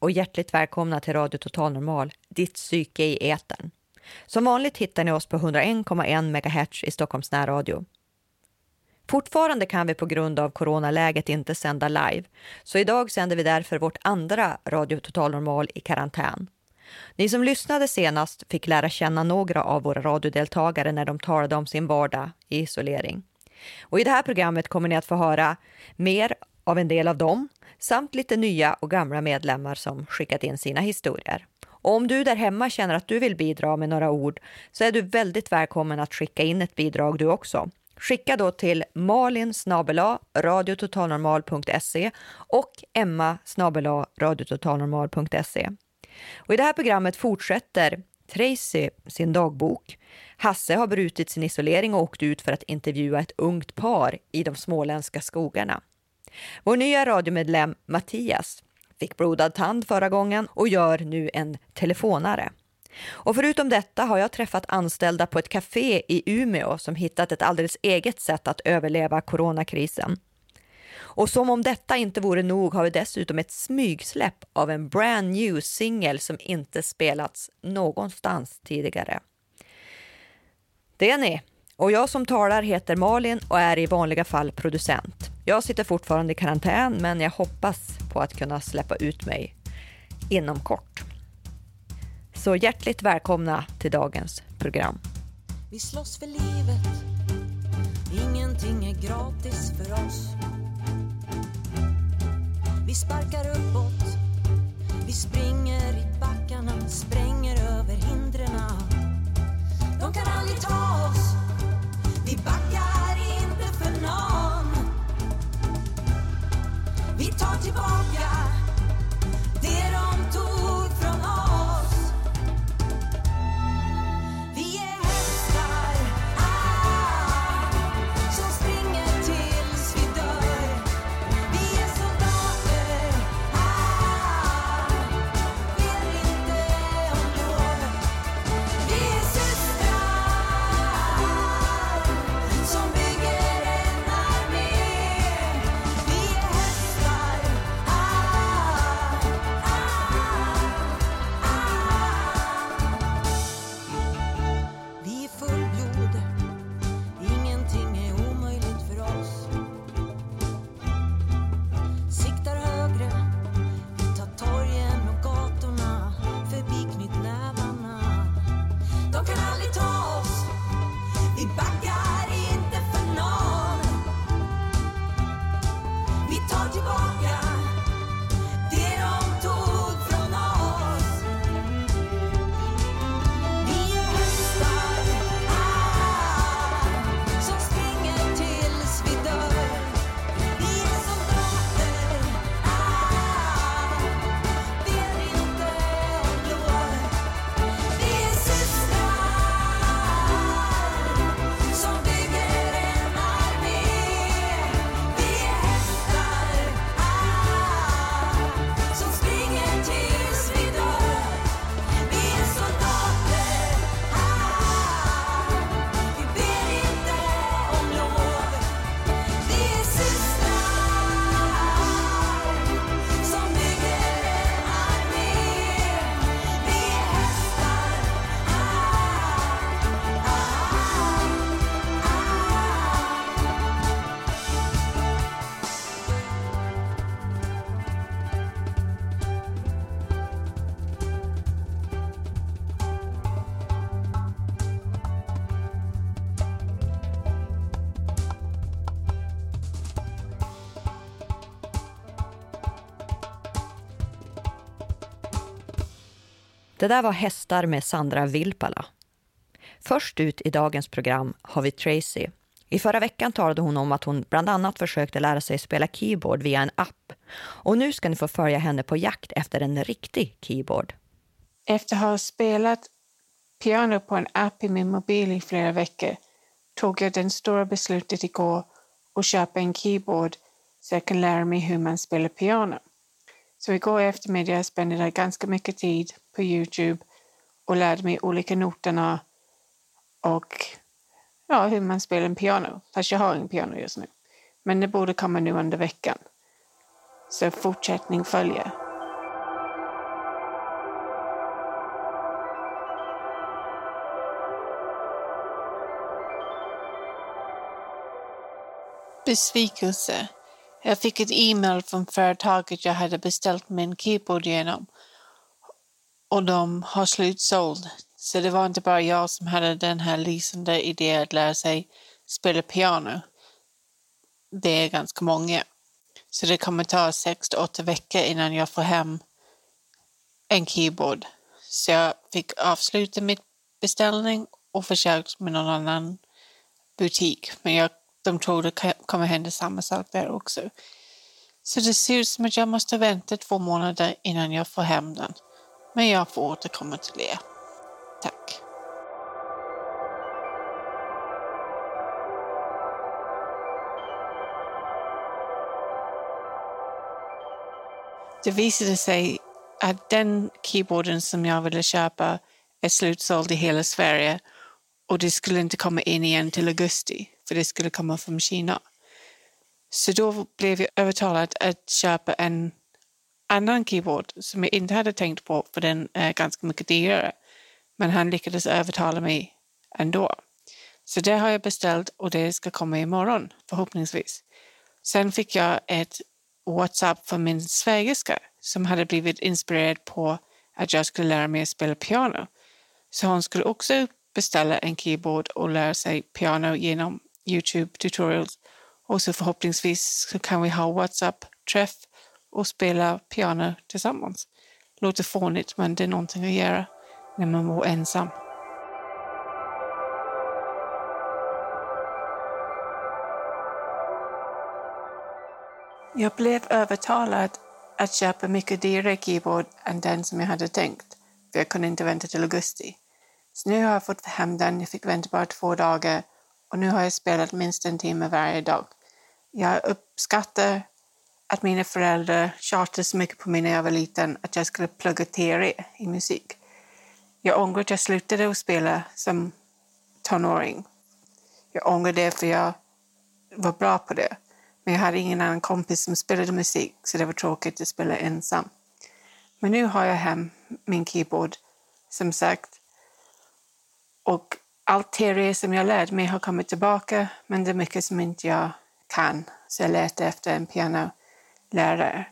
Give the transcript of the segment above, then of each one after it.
och hjärtligt välkomna till Radio Total Normal, ditt psyke i etern. Som vanligt hittar ni oss på 101,1 MHz i Stockholms närradio. Fortfarande kan vi på grund av coronaläget inte sända live, så idag sänder vi därför vårt andra Radio Total Normal i karantän. Ni som lyssnade senast fick lära känna några av våra radiodeltagare när de talade om sin vardag i isolering. Och I det här programmet kommer ni att få höra mer av en del av dem samt lite nya och gamla medlemmar som skickat in sina historier. Och om du där hemma känner att du vill bidra med några ord så är du väldigt välkommen att skicka in ett bidrag du också. Skicka då till malin radiototalnormal.se och emma radiototalnormal.se. Och I det här programmet fortsätter Tracy sin dagbok. Hasse har brutit sin isolering och åkt ut för att intervjua ett ungt par i de småländska skogarna. Vår nya radiomedlem Mattias fick blodad tand förra gången och gör nu en telefonare. Och förutom detta har jag träffat anställda på ett café i Umeå som hittat ett alldeles eget sätt att överleva coronakrisen. Och som om detta inte vore nog har vi dessutom ett smygsläpp av en brand new singel som inte spelats någonstans tidigare. Det är ni. Och jag som talar heter Malin och är i vanliga fall producent. Jag sitter fortfarande i karantän men jag hoppas på att kunna släppa ut mig inom kort. Så hjärtligt välkomna till dagens program. Vi slåss för livet Ingenting är gratis för oss Vi sparkar uppåt Vi springer i backarna Spränger över hindren De kan aldrig ta oss vi backar inte för någon. Vi tar tillbaka Det där var Hästar med Sandra Vilpala. Först ut i dagens program har vi Tracy. I förra veckan talade hon om att hon bland annat försökte lära sig spela keyboard via en app. Och nu ska ni få följa henne på jakt efter en riktig keyboard. Efter att ha spelat piano på en app i min mobil i flera veckor tog jag det stora beslutet igår att köpa en keyboard så jag kan lära mig hur man spelar piano. Så igår eftermiddag spenderade jag ganska mycket tid på Youtube och lärde mig olika noterna och ja, hur man spelar en piano. Fast jag har ingen piano just nu. Men det borde komma nu under veckan. Så fortsättning följer. Besvikelse. Jag fick ett e-mail från företaget jag hade beställt min keyboard genom och de har slutsåld. Så det var inte bara jag som hade den här lysande idén att lära sig spela piano. Det är ganska många. Så det kommer ta sex till åtta veckor innan jag får hem en keyboard. Så jag fick avsluta mitt beställning och försökt med någon annan butik. Men jag, de tror det kommer hända samma sak där också. Så det ser ut som att jag måste vänta två månader innan jag får hem den. Men jag får återkomma till er. Tack. Det visade sig att den keyboarden som jag ville köpa är slutsåld i hela Sverige och det skulle inte komma in igen till augusti för det skulle komma från Kina. Så då blev jag övertalad att köpa en annan keyboard som jag inte hade tänkt på för den är ganska mycket dyrare. Men han lyckades övertala mig ändå. Så det har jag beställt och det ska komma imorgon förhoppningsvis. Sen fick jag ett WhatsApp från min svägerska som hade blivit inspirerad på att jag skulle lära mig att spela piano. Så hon skulle också beställa en keyboard och lära sig piano genom Youtube tutorials. Och så förhoppningsvis så kan vi ha WhatsApp-träff och spela piano tillsammans. Låter fånigt men det är någonting att göra när man mår ensam. Jag blev övertalad att köpa mycket dyrare keyboard än den som jag hade tänkt, för jag kunde inte vänta till augusti. Så nu har jag fått hem den, jag fick vänta bara två dagar och nu har jag spelat minst en timme varje dag. Jag uppskattar att mina föräldrar tjatade så mycket på mig när jag var liten att jag skulle plugga teori i musik. Jag ångrar att jag slutade att spela som tonåring. Jag ångrar det för jag var bra på det. Men jag hade ingen annan kompis som spelade musik så det var tråkigt att spela ensam. Men nu har jag hem min keyboard, som sagt. Och allt teori som jag lärde mig har kommit tillbaka men det är mycket som inte jag kan. Så jag letar efter en pianolärare.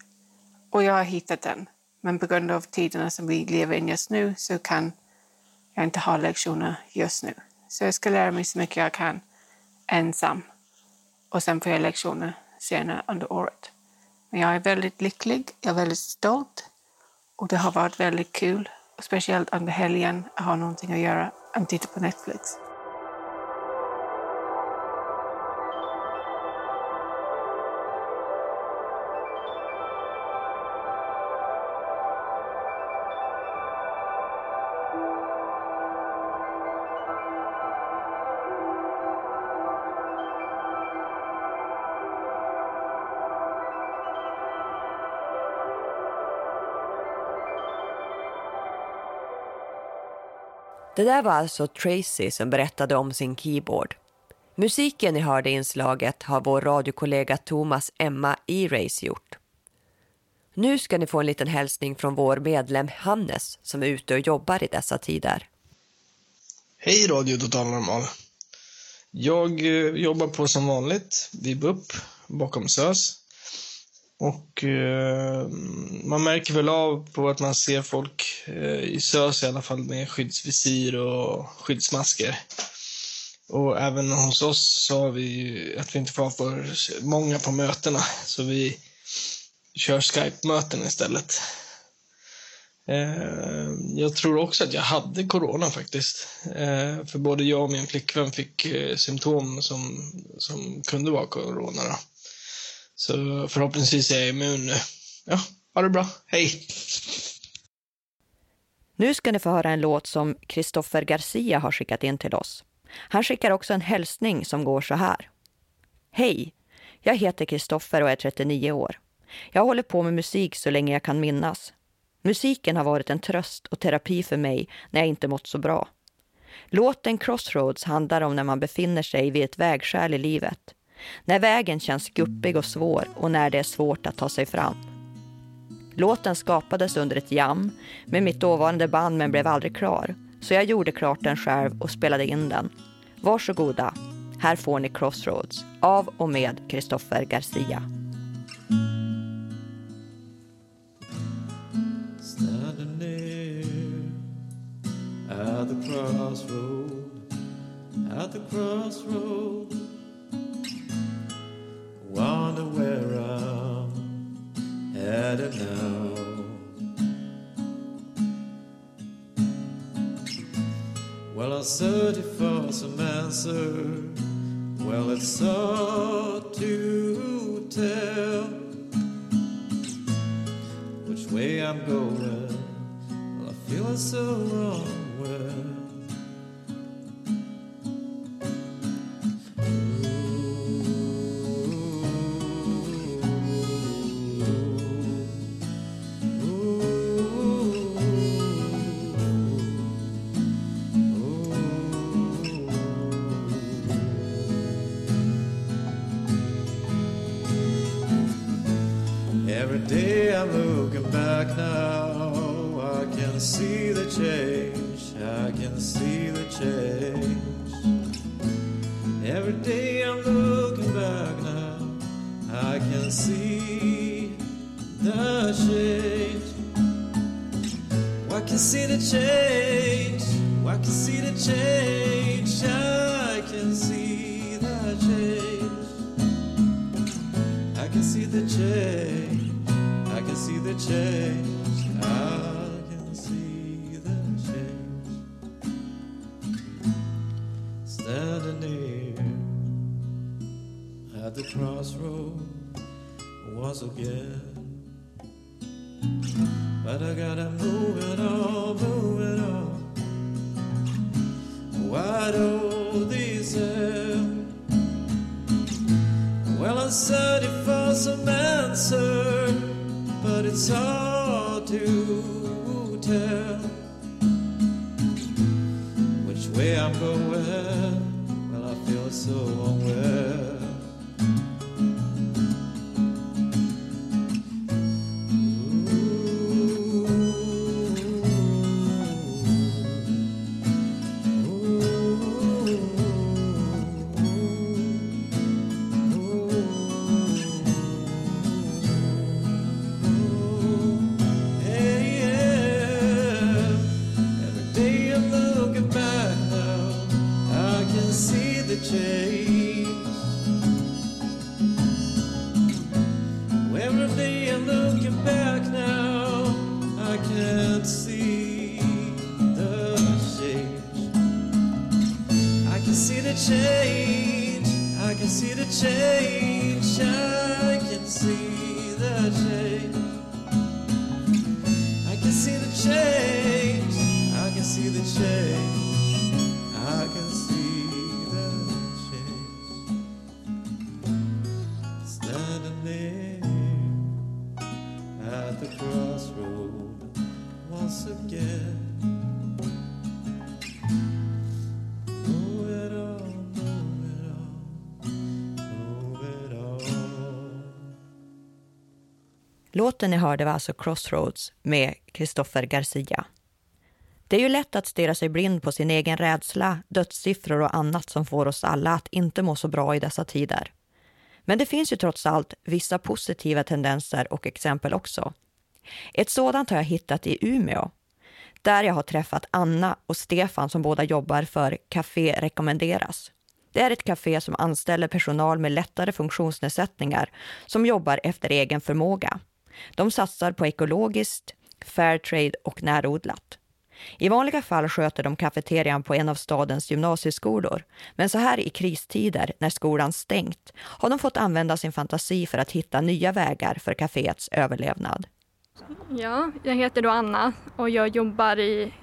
Och jag har hittat den. Men på grund av tiderna som vi lever i just nu så kan jag inte ha lektioner just nu. Så jag ska lära mig så mycket jag kan ensam. Och sen får jag lektioner senare under året. Men jag är väldigt lycklig, jag är väldigt stolt och det har varit väldigt kul. Speciellt under helgen att ha någonting att göra än titta på Netflix. Det där var alltså Tracy som berättade om sin keyboard. Musiken ni hörde i inslaget har vår radiokollega Thomas Emma E-Race gjort. Nu ska ni få en liten hälsning från vår medlem Hannes som är ute och jobbar i dessa tider. Hej Radio Total Normal. Jag eh, jobbar på som vanligt vid BUP bakom SÖS. Och eh, man märker väl av på att man ser folk eh, i SÖS i alla fall med skyddsvisir och skyddsmasker. Och även hos oss så har vi att vi inte får ha för många på mötena, så vi kör Skype-möten istället. Eh, jag tror också att jag hade corona faktiskt. Eh, för både jag och min flickvän fick eh, symptom som, som kunde vara corona. Då. Så förhoppningsvis är jag immun nu. Ja, ha det bra. Hej! Nu ska ni få höra en låt som Christopher Garcia har skickat in till oss. Han skickar också en hälsning som går så här. Hej! Jag heter Kristoffer och är 39 år. Jag håller på med musik så länge jag kan minnas. Musiken har varit en tröst och terapi för mig när jag inte mått så bra. Låten Crossroads handlar om när man befinner sig vid ett vägskäl i livet. När vägen känns guppig och svår och när det är svårt att ta sig fram. Låten skapades under ett jam med mitt dåvarande band men blev aldrig klar. Så jag gjorde klart den själv och spelade in den. Varsågoda, här får ni Crossroads av och med Christopher Garcia. Standing there at the crossroad, at the crossroad. Wonder where I'm headed now. Well, I'm searching for some answer. Well, it's hard to tell which way I'm going. Well, I feel so wrong. Tell which way I'm going. Well, I feel so Låten ni hörde var alltså Crossroads med Christopher Garcia. Det är ju lätt att stirra sig blind på sin egen rädsla, dödssiffror och annat som får oss alla att inte må så bra i dessa tider. Men det finns ju trots allt vissa positiva tendenser och exempel också. Ett sådant har jag hittat i Umeå, där jag har träffat Anna och Stefan som båda jobbar för Café Rekommenderas. Det är ett café som anställer personal med lättare funktionsnedsättningar som jobbar efter egen förmåga. De satsar på ekologiskt, Fairtrade och närodlat. I vanliga fall sköter de kafeterian på en av stadens gymnasieskolor. Men så här i kristider, när skolan stängt, har de fått använda sin fantasi för att hitta nya vägar för kaféets överlevnad. Ja, jag heter då Anna och jag jobbar i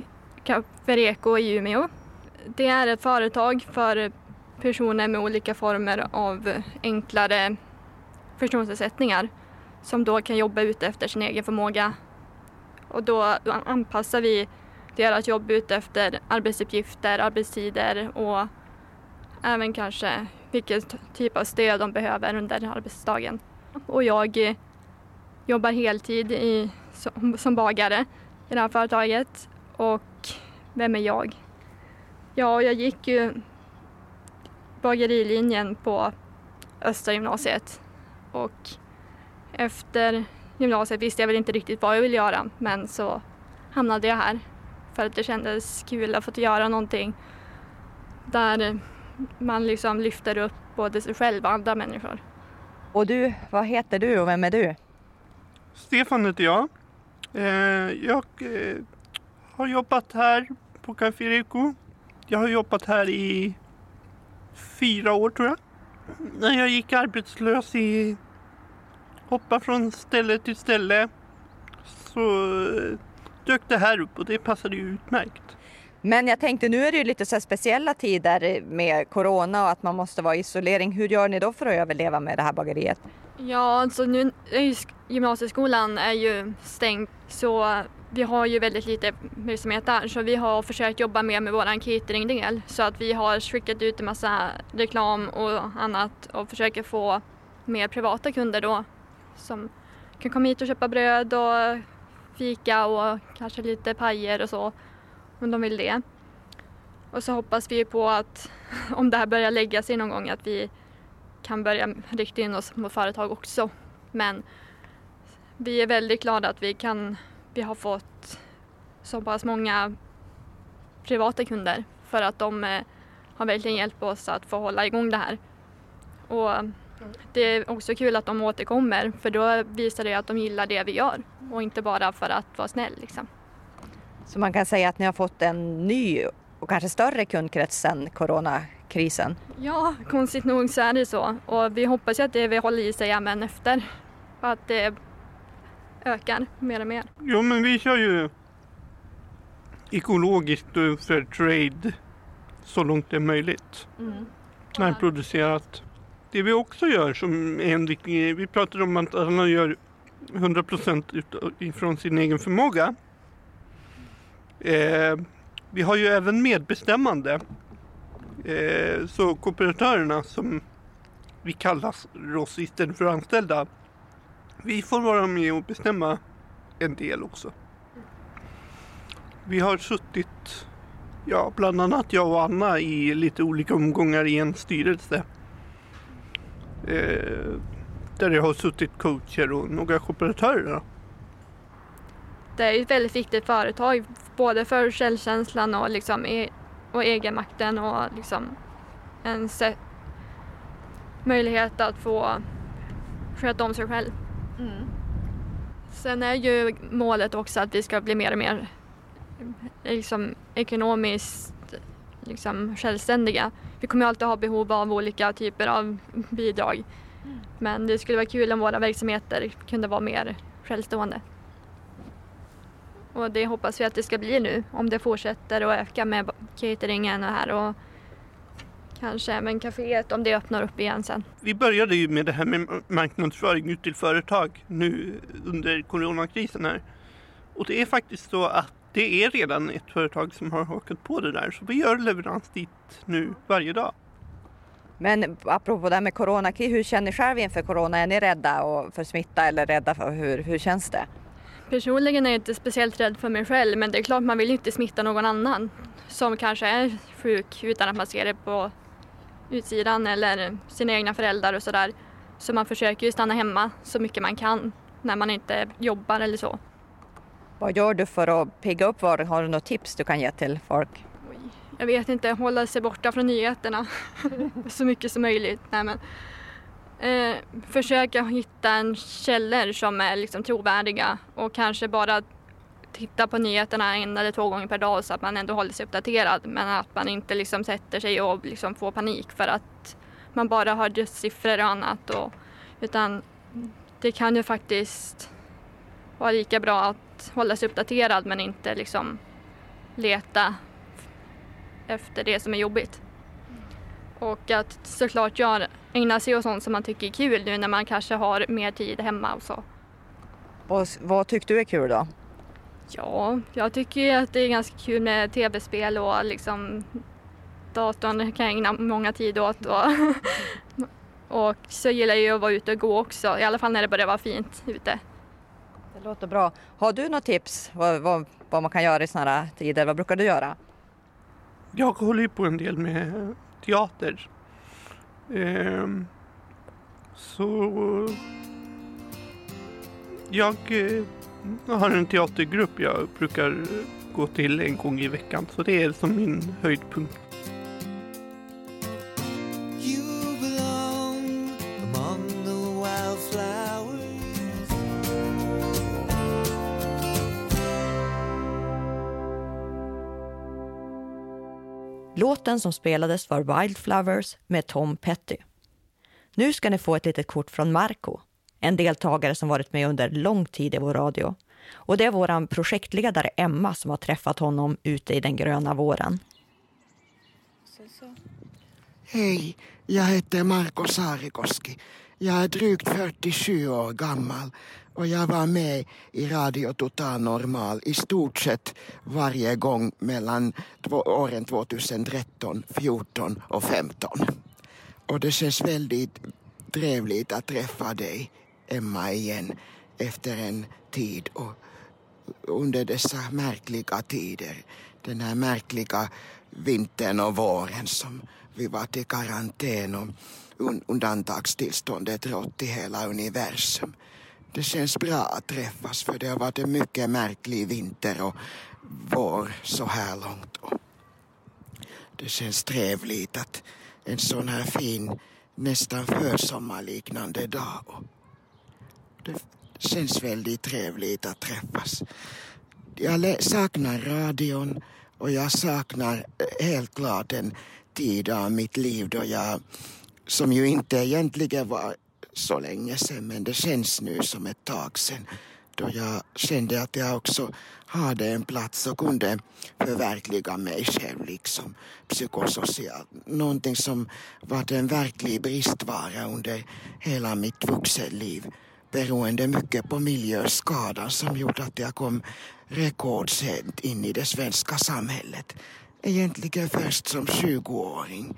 Cafereco i Umeå. Det är ett företag för personer med olika former av enklare funktionsnedsättningar som då kan jobba ut efter sin egen förmåga. Och då anpassar vi deras jobb ut efter arbetsuppgifter, arbetstider och även kanske vilken typ av stöd de behöver under arbetsdagen. Och jag jobbar heltid i, som, som bagare i det här företaget och vem är jag? Ja, jag gick ju bagerilinjen på Östra gymnasiet och efter gymnasiet visste jag väl inte riktigt vad jag ville göra men så hamnade jag här för att det kändes kul att få göra någonting där man liksom lyfter upp både sig själv och andra människor. Och du, vad heter du och vem är du? Stefan heter jag. Eh, jag eh, har jobbat här på Café Rico. Jag har jobbat här i fyra år tror jag. När jag gick arbetslös i hoppa från ställe till ställe så eh, dök det här upp och det passade ju utmärkt. Men jag tänkte nu är det ju lite så speciella tider med corona och att man måste vara i isolering. Hur gör ni då för att överleva med det här bageriet? Ja, alltså nu gymnasieskolan är ju stängd så vi har ju väldigt lite verksamhet där så vi har försökt jobba mer med vår cateringdel så att vi har skickat ut en massa reklam och annat och försöker få mer privata kunder då som kan komma hit och köpa bröd och fika och kanske lite pajer och så om de vill det. Och så hoppas vi på att om det här börjar lägga sig någon gång att vi kan börja rikta in oss mot företag också. Men vi är väldigt glada att vi kan, vi har fått så pass många privata kunder för att de eh, har verkligen hjälpt oss att få hålla igång det här. Och det är också kul att de återkommer för då visar det att de gillar det vi gör och inte bara för att vara snäll. Liksom. Så man kan säga att ni har fått en ny och kanske större kundkrets sen coronakrisen? Ja, konstigt nog så är det så och vi hoppas att det vi håller i sig även efter. Att det ökar mer och mer. Jo men vi kör ju ekologiskt och fair trade så långt det är möjligt. Mm. Närproducerat det vi också gör som är vi pratade om att alla gör 100% ifrån sin egen förmåga. Eh, vi har ju även medbestämmande. Eh, så kooperatörerna som vi kallas oss istället för anställda. Vi får vara med och bestämma en del också. Vi har suttit, ja bland annat jag och Anna i lite olika omgångar i en styrelse. Eh, där det har suttit coacher och några kooperatörer. Det är ett väldigt viktigt företag både för självkänslan och, liksom e och egenmakten och liksom en möjlighet att få sköta om sig själv. Mm. Sen är ju målet också att vi ska bli mer och mer liksom, ekonomiskt liksom, självständiga. Vi kommer alltid ha behov av olika typer av bidrag. Mm. Men det skulle vara kul om våra verksamheter kunde vara mer självstående. Och det hoppas vi att det ska bli nu om det fortsätter att öka med cateringen och här och kanske även kaféet om det öppnar upp igen sen. Vi började ju med det här med marknadsföring ut till företag nu under coronakrisen här. Och det är faktiskt så att det är redan ett företag som har hakat på det där så vi gör leverans dit nu varje dag. Men apropå det här med corona, hur känner ni själv inför corona? Är ni rädda för smitta eller rädda för hur, hur känns det? Personligen är jag inte speciellt rädd för mig själv men det är klart man vill inte smitta någon annan som kanske är sjuk utan att man ser det på utsidan eller sina egna föräldrar och sådär. Så man försöker ju stanna hemma så mycket man kan när man inte jobbar eller så. Vad gör du för att pigga upp? Var, har du något tips du kan ge till folk? Jag vet inte, hålla sig borta från nyheterna så mycket som möjligt. Nej, men, eh, försöka hitta en källor som är liksom trovärdiga och kanske bara titta på nyheterna en eller två gånger per dag så att man ändå håller sig uppdaterad. Men att man inte liksom sätter sig och liksom får panik för att man bara har dödssiffror siffror och annat. Och, utan det kan ju faktiskt vara lika bra att hålla sig uppdaterad men inte liksom leta efter det som är jobbigt. Och att såklart göra, ägna sig åt sånt som man tycker är kul nu när man kanske har mer tid hemma och så. Och vad tyckte du är kul då? Ja, jag tycker att det är ganska kul med tv-spel och liksom datorn kan jag ägna många tid åt. Och, och så gillar jag ju att vara ute och gå också, i alla fall när det börjar vara fint ute. Det låter bra. Har du något tips vad, vad, vad man kan göra i sådana här tider? Vad brukar du göra? Jag håller ju på en del med teater. Ehm, så jag eh, har en teatergrupp jag brukar gå till en gång i veckan. Så det är som min höjdpunkt. Låten som spelades var Wildflowers med Tom Petty. Nu ska ni få ett litet kort från Marco, en deltagare som varit med under lång tid i vår radio. Och det är vår projektledare Emma som har träffat honom ute i den gröna våren. Hej, jag heter Marko Sarikoski. Jag är drygt 47 år gammal och jag var med i Radio Total Normal i stort sett varje gång mellan två, åren 2013, 14 och 15. Och det känns väldigt trevligt att träffa dig, Emma, igen efter en tid och under dessa märkliga tider. Den här märkliga vintern och våren som vi var i karantän och un- undantagstillståndet rått i hela universum. Det känns bra att träffas för det har varit en mycket märklig vinter och vår så här långt. Och det känns trevligt att en sån här fin, nästan försommarliknande dag. Och det känns väldigt trevligt att träffas. Jag saknar radion och jag saknar eh, helt klart en tid av mitt liv då jag, som ju inte egentligen var så länge sedan, men det känns nu som ett tag sedan, då jag kände att jag också hade en plats och kunde förverkliga mig själv liksom psykosocialt. Någonting som var en verklig bristvara under hela mitt vuxenliv beroende mycket på miljöskadan som gjorde att jag kom rekordsent in i det svenska samhället. Egentligen först som 20-åring.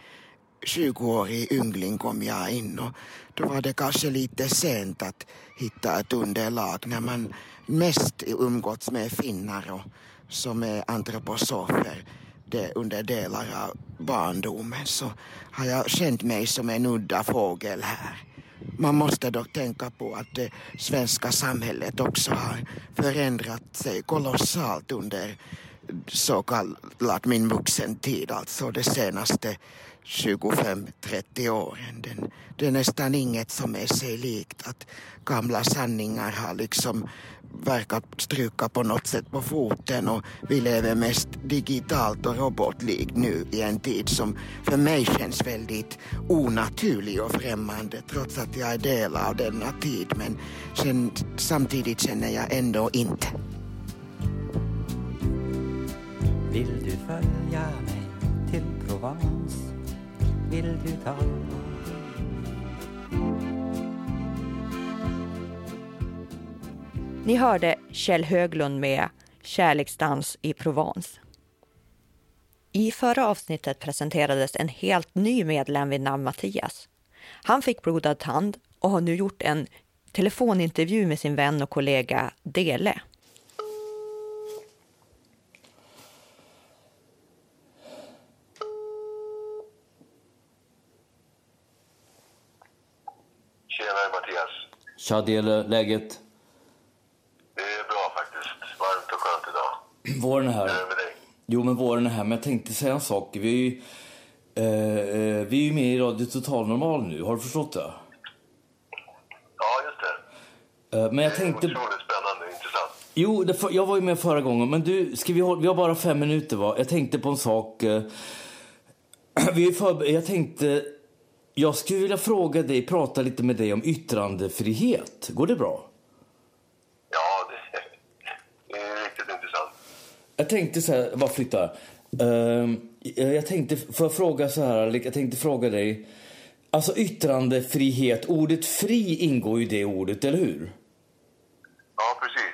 20-årig yngling kom jag in och då var det kanske lite sent att hitta ett underlag när man mest umgåtts med finnar och som är antroposofer det under delar av barndomen så har jag känt mig som en udda fågel här. Man måste dock tänka på att det svenska samhället också har förändrat sig kolossalt under så kallad min vuxentid, alltså de senaste 25-30 åren. Den, det är nästan inget som är sig likt. Att gamla sanningar har liksom verkat stryka på något sätt på foten och vi lever mest digitalt och robotlikt nu i en tid som för mig känns väldigt onaturlig och främmande trots att jag är del av denna tid men sen, samtidigt känner jag ändå inte. Vill du följa mig till Provence? Vill du ta Ni hörde Kjell Höglund med Kärleksdans i Provence. I förra avsnittet presenterades en helt ny medlem vid namn Mattias. Han fick blodad tand och har nu gjort en telefonintervju med sin vän och kollega Dele. Tja Dele, läget? Det är bra faktiskt. Varmt och skönt idag. Våren är här. Hur är det med dig? Jo men våren är här, men jag tänkte säga en sak. Vi är ju, eh, eh, vi är ju med i Radio Total Normal nu, har du förstått det? Ja, just det. Eh, men jag Det är tänkte... otroligt spännande och intressant. Jo, det, jag var ju med förra gången, men du, ska vi, hålla, vi har bara fem minuter va? Jag tänkte på en sak. eh, Vi är för, jag tänkte, jag skulle vilja fråga dig, prata lite med dig om yttrandefrihet. Går det bra? Ja, det, det är riktigt intressant. Jag tänkte så här, bara flytta. Ehm, jag tänkte, får jag fråga så här, jag tänkte fråga dig. Alltså yttrandefrihet, ordet fri ingår ju i det ordet, eller hur? Ja, precis.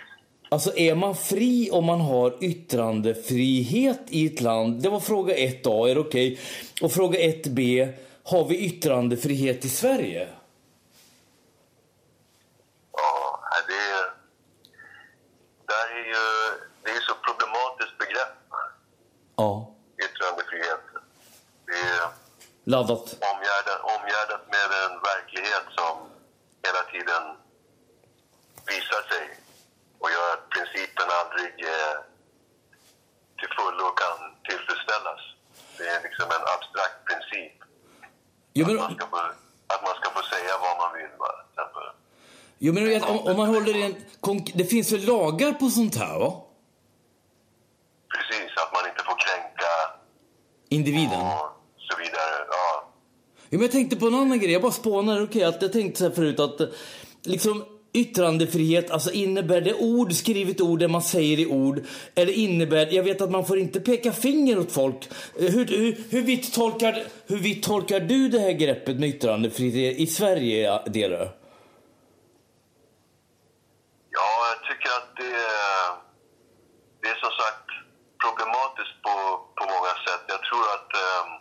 Alltså är man fri om man har yttrandefrihet i ett land? Det var fråga 1A, är det okej? Och fråga 1B, har vi yttrandefrihet i Sverige? Ja, det är, där är ju, det är så problematiskt begrepp, Ja. yttrandefrihet. Det är Laddat. omgärdat, omgärdat med en verklighet som hela tiden visar sig och gör att principen aldrig eh, till fullo kan tillfredsställas. Det är liksom en abstrakt princip. Jo, men, Man ska få, att man ska få säga vad man vill, va? till exempel. Jo, men vet, om, om man håller en... konk- Det finns väl lagar på sånt här, va? Precis, att man inte får kränka Individen. och så vidare. Ja. Jo, men jag tänkte på en annan grej. Jag bara spånar. Okej, att jag tänkte så här förut att liksom yttrandefrihet, alltså innebär det ord, skrivet ord, det man säger i ord? Eller innebär, jag vet att man får inte peka finger åt folk. Eh, Hur, hur, hur, vitt tolkar, hur vitt tolkar du det här greppet med yttrandefrihet i Sverige, Delö? Ja, jag tycker att det är, det är som sagt problematiskt på, på många sätt. Jag tror att, ehm,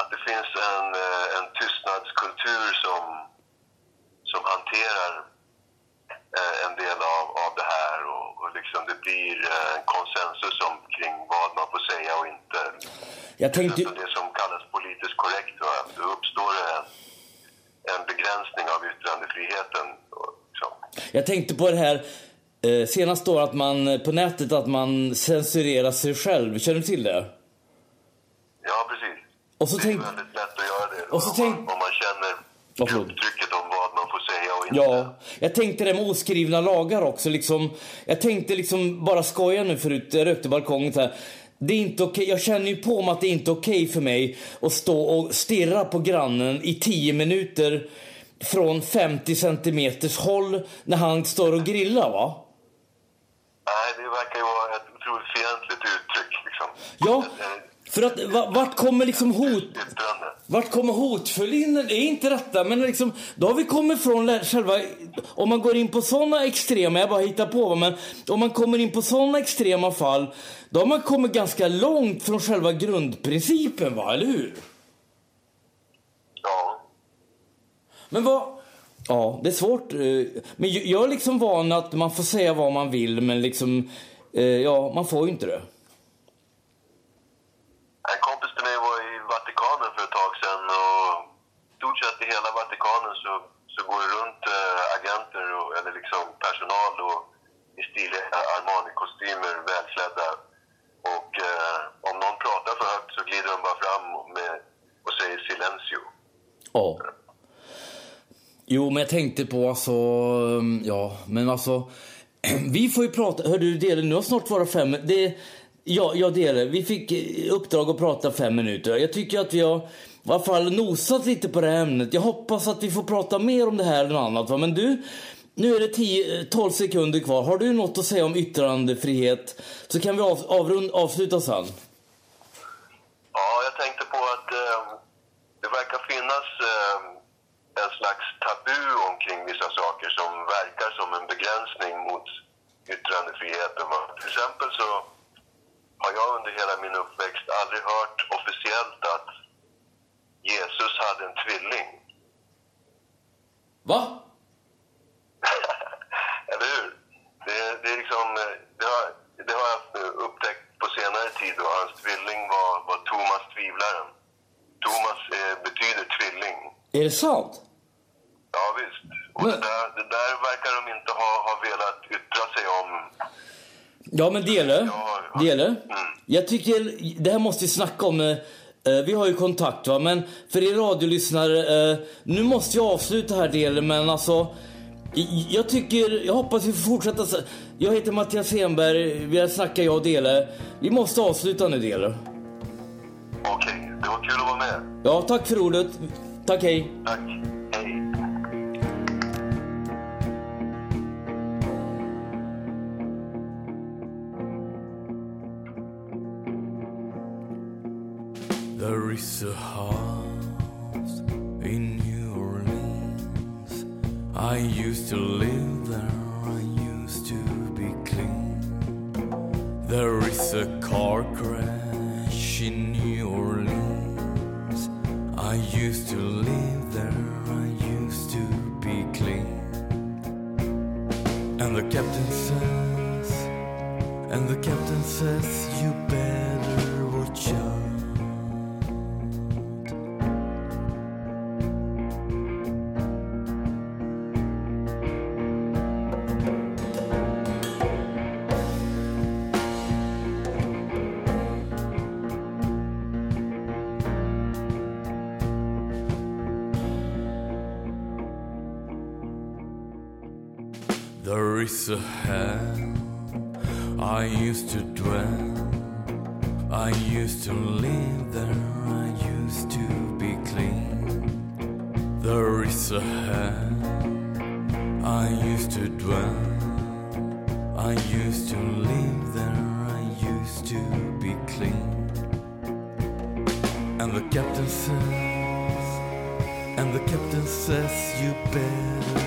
att det finns en, eh, en tystnadskultur som, som hanterar eh, en del av, av det här och, och liksom det blir eh, en konsensus om, kring vad man får säga och inte. Jag tänkte... Alltså det som kallas politiskt korrekt. Va? Då uppstår det en, en begränsning av yttrandefriheten. Liksom. Jag tänkte på det här eh, senaste år att man eh, på nätet att man censurerar sig själv. Känner du till det? Ja, precis. Och så det tänk... är väldigt lätt att göra det. Och så om, tänk- man, om man känner Varsågod. trycket om vad man får säga och inte. Ja, jag tänkte det med oskrivna lagar också. Liksom, jag tänkte liksom bara skoja nu förut, jag rökte balkongen så här. Det är inte okej, jag känner ju på mig att det är inte okej för mig att stå och stirra på grannen i 10 minuter från 50 centimeters håll när han står och grillar va? Verkar ju vara ett otroligt fientligt uttryck. Liksom. Ja, för att va- vart kommer liksom hot... Vart kommer hotfull in? Det är inte detta, men liksom, då har vi kommit från själva... Om man går in på såna extrema, jag bara hittar på, men om man kommer in på såna extrema fall, då har man kommit ganska långt från själva grundprincipen, va? Eller hur? Ja. Men vad... Ja, det är svårt. eh, Men jag är liksom van att man får säga vad man vill, men liksom... eh, Ja, man får ju inte det. En kompis till mig var i Vatikanen för ett tag sedan och i stort sett i hela Vatikanen så, så går det runt eh, agenter och, eller liksom personal och, i stiliga Armani-kostymer, välklädda. Och eh, om någon pratar för högt så glider de bara fram med, och säger silencio. Ja. Jo, men jag tänkte på alltså... Mm, ja, men alltså... Vi får ju prata... Hör du, Dele, nu har snart varit fem... Det, ja, ja, Dele, vi fick eh, uppdrag att prata fem minuter. Jag tycker att vi har i alla fall nosat lite på det här ämnet. Jag hoppas att vi får prata mer om det här än annat. Va? Men du, nu är det 10, 12 eh, sekunder kvar. Har du något att säga om yttrandefrihet så kan vi av, avrund, avsluta sen. Ja, jag tänkte på att eh, det verkar finnas eh, en slags tabu omkring vissa saker som verkar som en begränsning mot yttrandefriheten. va. Till exempel så har jag under hela min uppväxt aldrig hört officiellt att Jesus hade en tvilling. Va? Eller hur? Det, det, är liksom, det, har, det har jag upptäckt på senare tid och hans tvilling var, var Thomas Tvivlaren. Thomas eh, betyder tvilling. Är det sant? Ja visst. Och det, där, det där verkar de inte ha, ha velat yttra sig om. Ja, men Dele, Dele jag tycker, det här måste vi snacka om. eh, eh, Vi har ju kontakt va, men för er radiolyssnare, eh, nu måste jag avsluta här Dele, men alltså, jag tycker, jag hoppas vi får fortsätta. Jag heter Mattias Henberg, vi har snackat jag och Dele. Vi måste avsluta nu Dele. Okej, det var kul att vara med. Ja, tack för ordet. Tack, hej. Tack. Hej. There is a house in New Orleans. I used to live there, I used to be clean. There is a car crash in New Orleans. I used to live there, I used to be clean. And the captain says, and the captain says, you better A hell I used to dwell. I used to live there, I used to be clean. There is a hell I used to dwell. I used to live there, I used to be clean. And the captain says, and the captain says, you better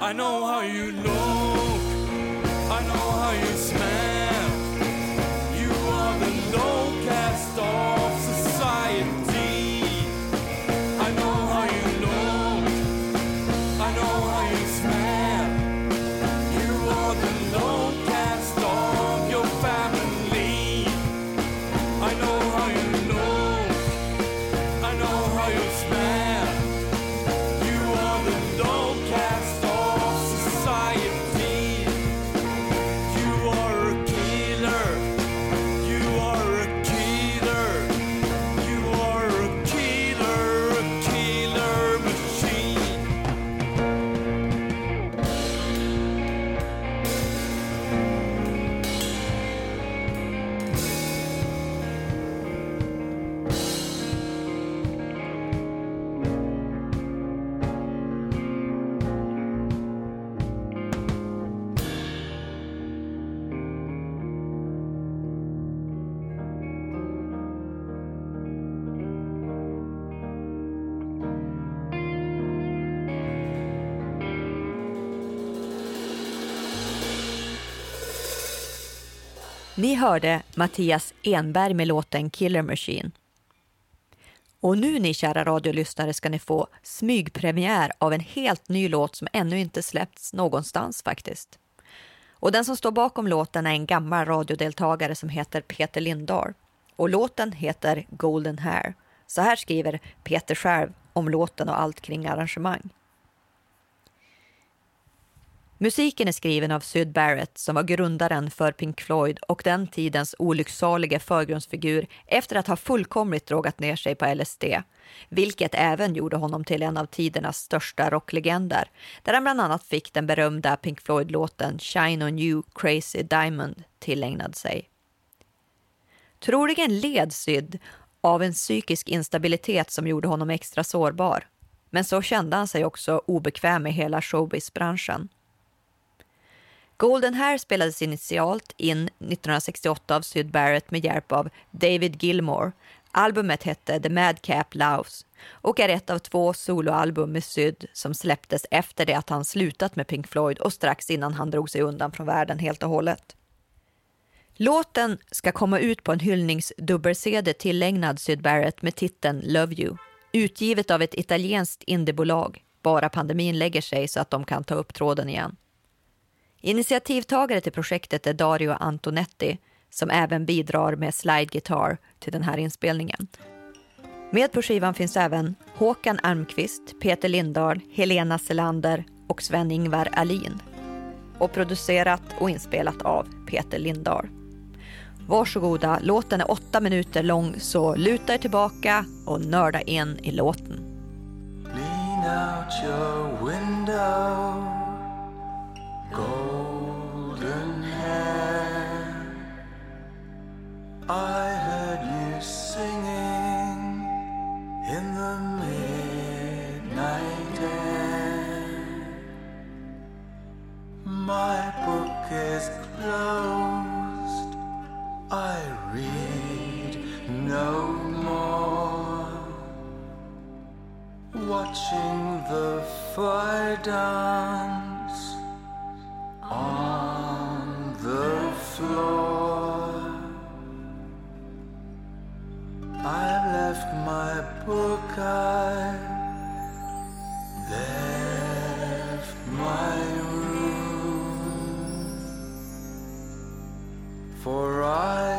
I know how you look. I know how you smell. Hörde Mattias Enberg med låten Killer Machine. Och nu ni kära radiolyssnare ska ni få smygpremiär av en helt ny låt som ännu inte släppts någonstans faktiskt. Och den som står bakom låten är en gammal radiodeltagare som heter Peter Lindahl. Och låten heter Golden Hair. Så här skriver Peter själv om låten och allt kring arrangemang. Musiken är skriven av Syd Barrett som var grundaren för Pink Floyd och den tidens olycksaliga förgrundsfigur efter att ha fullkomligt drogat ner sig på LSD, vilket även gjorde honom till en av tidernas största rocklegender, där han bland annat fick den berömda Pink Floyd-låten Shine on you crazy diamond tillägnad sig. Troligen led Syd av en psykisk instabilitet som gjorde honom extra sårbar, men så kände han sig också obekväm med hela showbizbranschen. Golden Hair spelades initialt in 1968 av Syd Barrett med hjälp av David Gilmore. Albumet hette The Madcap Louse och är ett av två soloalbum med Syd som släpptes efter det att han slutat med Pink Floyd och strax innan han drog sig undan från världen helt och hållet. Låten ska komma ut på en hyllningsdubbel-CD tillägnad Syd Barrett med titeln Love You, utgivet av ett italienskt indiebolag. Bara pandemin lägger sig så att de kan ta upp tråden igen. Initiativtagare till projektet är Dario Antonetti som även bidrar med slide guitar till den här inspelningen. Med på skivan finns även Håkan Almqvist, Peter Lindahl, Helena Selander och Sven-Ingvar Alin. Och producerat och inspelat av Peter Lindahl. Varsågoda, låten är åtta minuter lång så luta er tillbaka och nörda in i låten. Lean out your window, golden hair. I heard you singing in the midnight air. My book is closed, I read no more watching the fire dance on the floor. I've left my book, I left my room, for I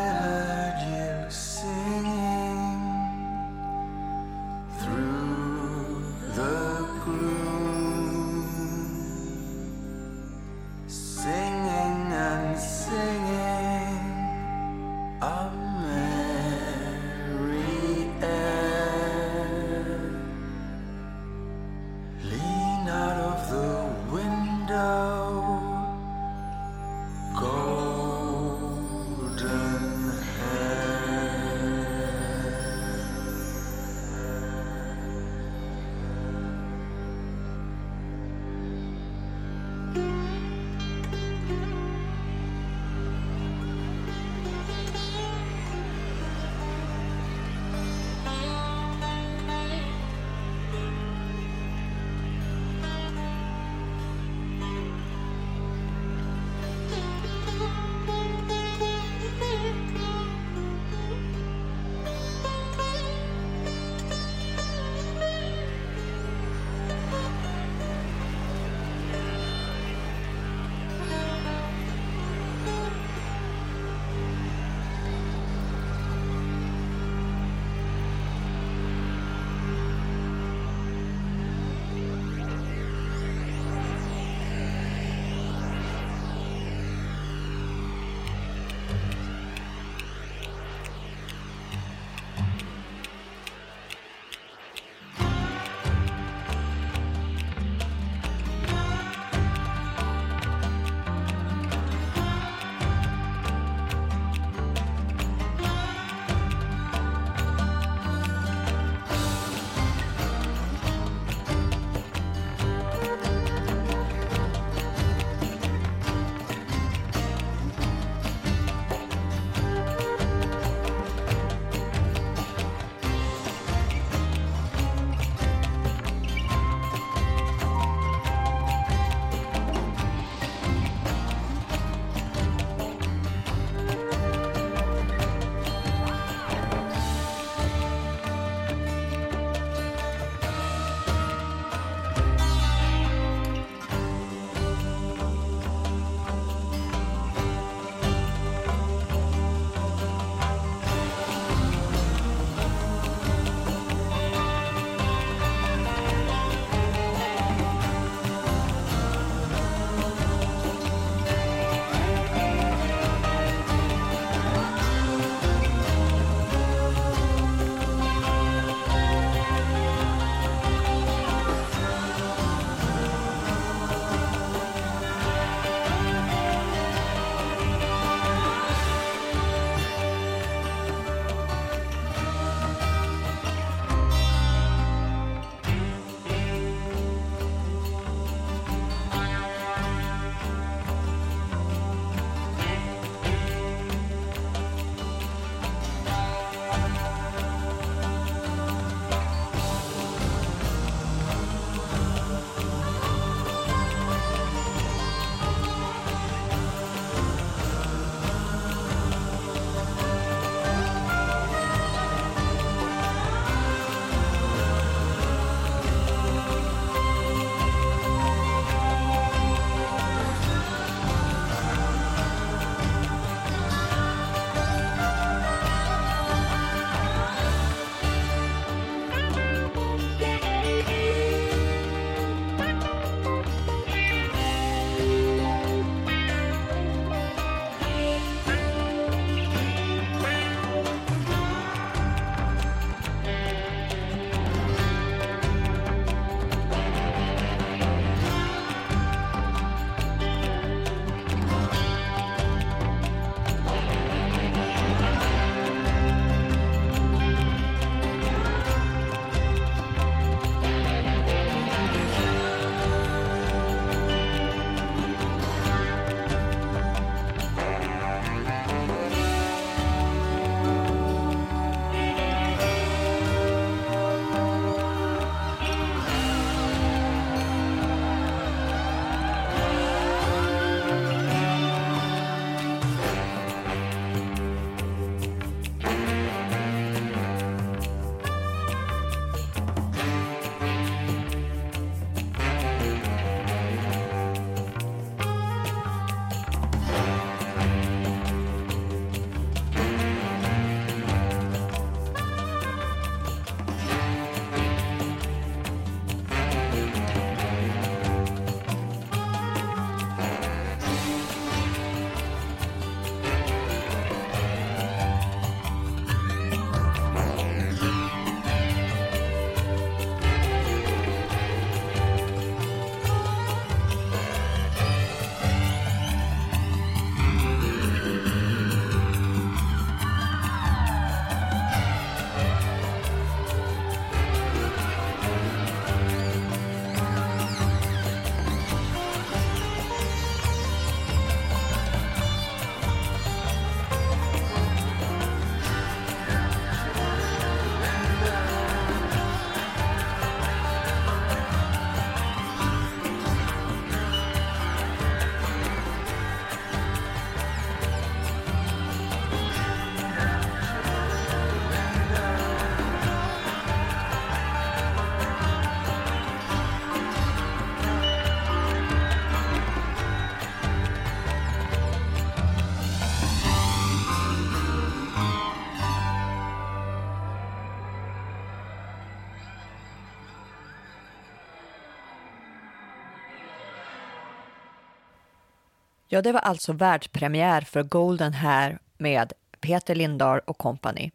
Ja, det var alltså världspremiär för Golden Hair med Peter Lindahl och kompani.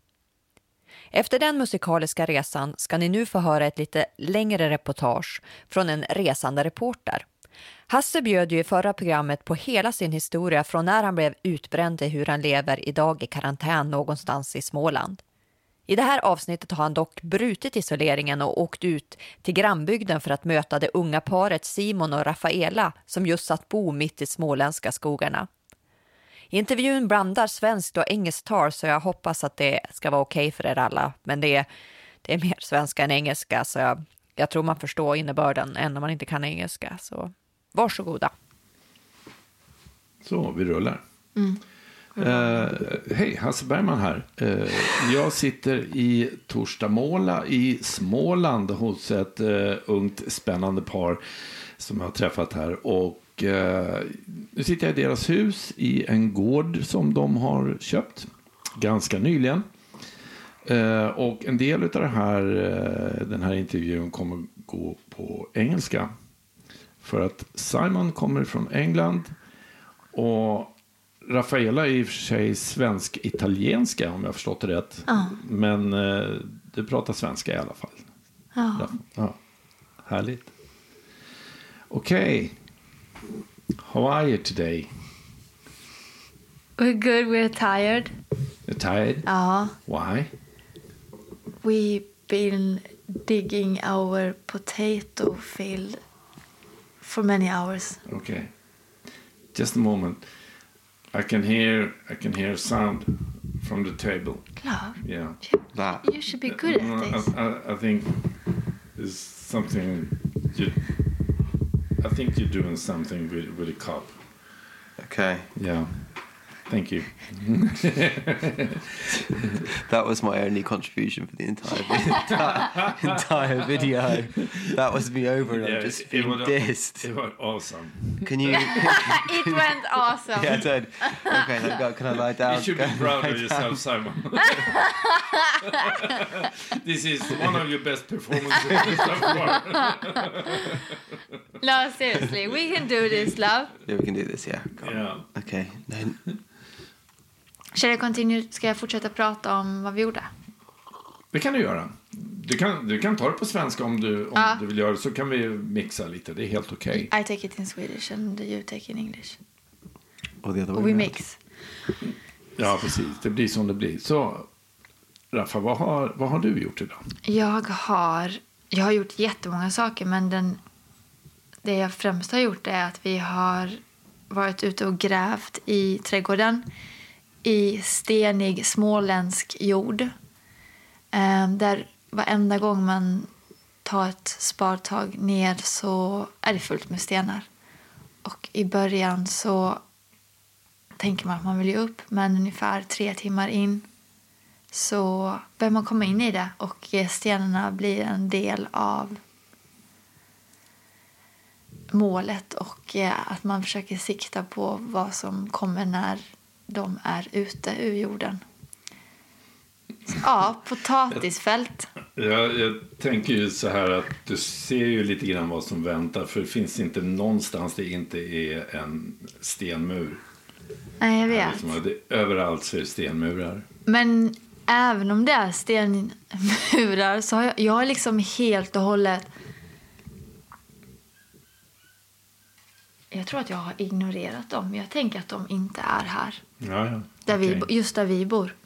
Efter den musikaliska resan ska ni nu få höra ett lite längre reportage från en resande reporter. Hasse bjöd ju i förra programmet på hela sin historia från när han blev utbränd till hur han lever idag i karantän någonstans i Småland. I det här avsnittet har han dock brutit isoleringen och åkt ut till grannbygden för att möta det unga paret Simon och Rafaela som just satt bo mitt i småländska skogarna. Intervjun blandar svenskt och engelskt tal så jag hoppas att det ska vara okej för er alla. Men det är, det är mer svenska än engelska så jag, jag tror man förstår innebörden än om man inte kan engelska. Så varsågoda. Så, vi rullar. Mm. Uh, Hej, Hasse Bergman här. Uh, jag sitter i Torstamåla i Småland hos ett uh, ungt spännande par som jag har träffat här. Och nu sitter jag i deras hus i en gård som de har köpt ganska nyligen. Och en del av det här, den här intervjun kommer gå på engelska. För att Simon kommer från England och Rafaela är i och för sig svensk-italienska om jag förstått det rätt. Ja. Men eh, du pratar svenska i alla fall. Ja. Ja, härligt. Okej. How are you today? We're good, we're tired. You're tired? Ja. Why? We've been digging our potato field for many hours. Okay. Just a moment. I can hear I can hear sound from the table. Love, Yeah. That. you should be good at this. I, I, I think there's something you I think you're doing something with with a cup. Okay. Yeah. Thank you. That was my only contribution for the entire entire, entire video. That was me over and Yeah, I'm just it being was- dissed. It was awesome. Can you? It went awesome. yeah, I did. Okay, then go, can I lie down? You should be proud of yourself, down? Simon. this is one of your best performances so far. No, seriously, we can do this, love. Yeah, we can do this. Yeah. Go on. Yeah. Okay. Then Shall I continue? Ska jag fortsätta prata om vad vi gjorde? Det kan du göra. Du kan, du kan ta det på svenska om du, om Ja. du vill göra det. Så kan vi mixa lite. Det är helt okej. I take it in Swedish and you take in English. other way. Och round. mix. Ja, precis. Det blir som det blir. Så, Raffa, vad har, vad har du gjort idag? Jag har, jag har gjort jättemånga saker men den, det jag främst har gjort är att vi har varit ute och grävt i trädgården i stenig småländsk jord. Eh, där varenda gång man tar ett spadtag ner så är det fullt med stenar. Och i början så tänker man att man vill ge upp men ungefär tre timmar in så börjar man komma in i det och stenarna blir en del av målet och eh, att man försöker sikta på vad som kommer när de är ute ur jorden. Ja, potatisfält. Jag, jag tänker ju så här att du ser ju lite grann vad som väntar. För det finns inte någonstans det inte är en stenmur. Nej, jag vet. liksom, det, överallt så är det stenmurar. Men även om det är stenmurar så har jag, jag har liksom helt och hållet... Jag tror att jag har ignorerat dem. Jag tänker att de inte är här. Ja, ja. Där vi, Okej. bo- just där vi bor.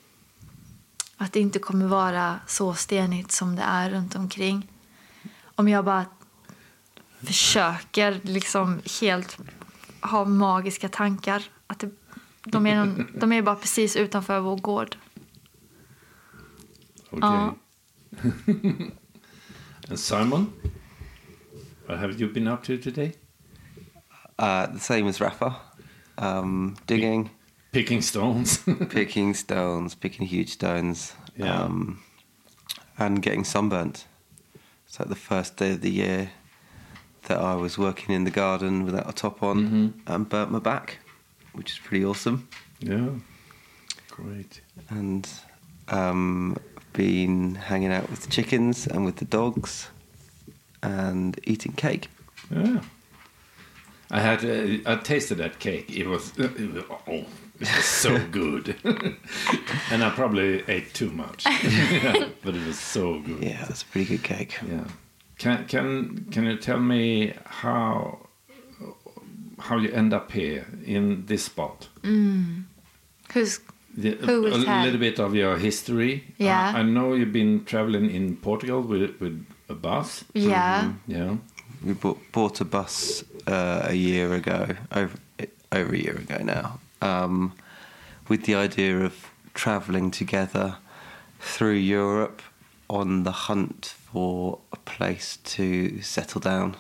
Att det inte kommer vara så stenigt som det är runt omkring. Om jag bara försöker liksom helt ha magiska tankar. Att det, de, är någon, de är bara precis utanför vår gård. Okej. Ja. And Simon? What have you been up to today? Uh, the same as Rafa. Um, digging. Picking stones. picking stones, picking huge stones. Yeah. Um, and getting sunburnt. It's like the first day of the year that I was working in the garden without a top on Mhm. and burnt my back, which is pretty awesome. Yeah. Great. And um, been hanging out with the chickens and with the dogs and eating cake. Yeah. I had uh, I tasted that cake. It was uh, oh, it was so good, and I probably ate too much, but it was so good. Yeah, it's a pretty good cake. Yeah. Can can can you tell me how how you end up here in this spot? Mm. Who's The, Who a, was a that? little bit of your history. Yeah. I, I know you've been traveling in Portugal with with a bus. Yeah. Yeah. We bought, bought a bus uh, a year ago, over over a year ago now, um, with the idea of travelling together through Europe on the hunt for a place to settle down.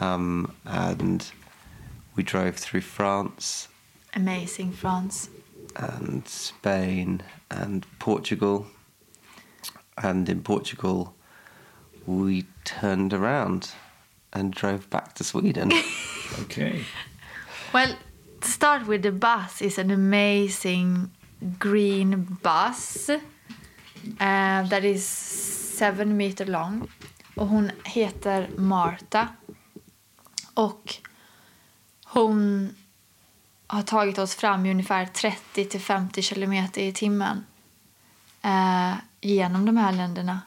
Um, and we drove through France amazing France. and Spain and Portugal. And in Portugal, we turned around and drove back to Sweden. okay. Well, to start with, the bus is an amazing green bus uh, that is seven meter long. Och hon heter Marta. Och hon har tagit oss fram i ungefär 30 till 50 kilometer i timmen eh, genom de här länderna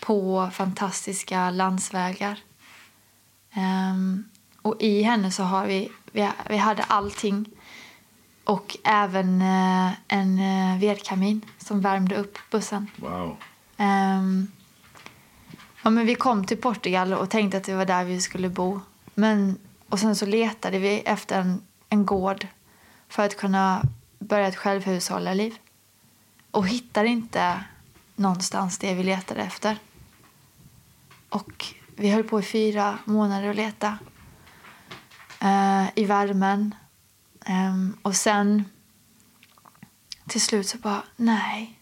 på fantastiska landsvägar. Eh, och i henne så har vi, vi, vi hade allting och även eh, en eh, vedkamin som värmde upp bussen. Wow. Ehm, ja, men vi kom till Portugal och tänkte att det var där vi skulle bo. Men, och sen så letade vi efter en, en gård för att kunna börja ett självhushållarliv. Och hittade inte någonstans det vi letade efter. Och vi höll på i fyra månader att leta. Eh, I värmen. Ehm, och sen till slut så bara, nej.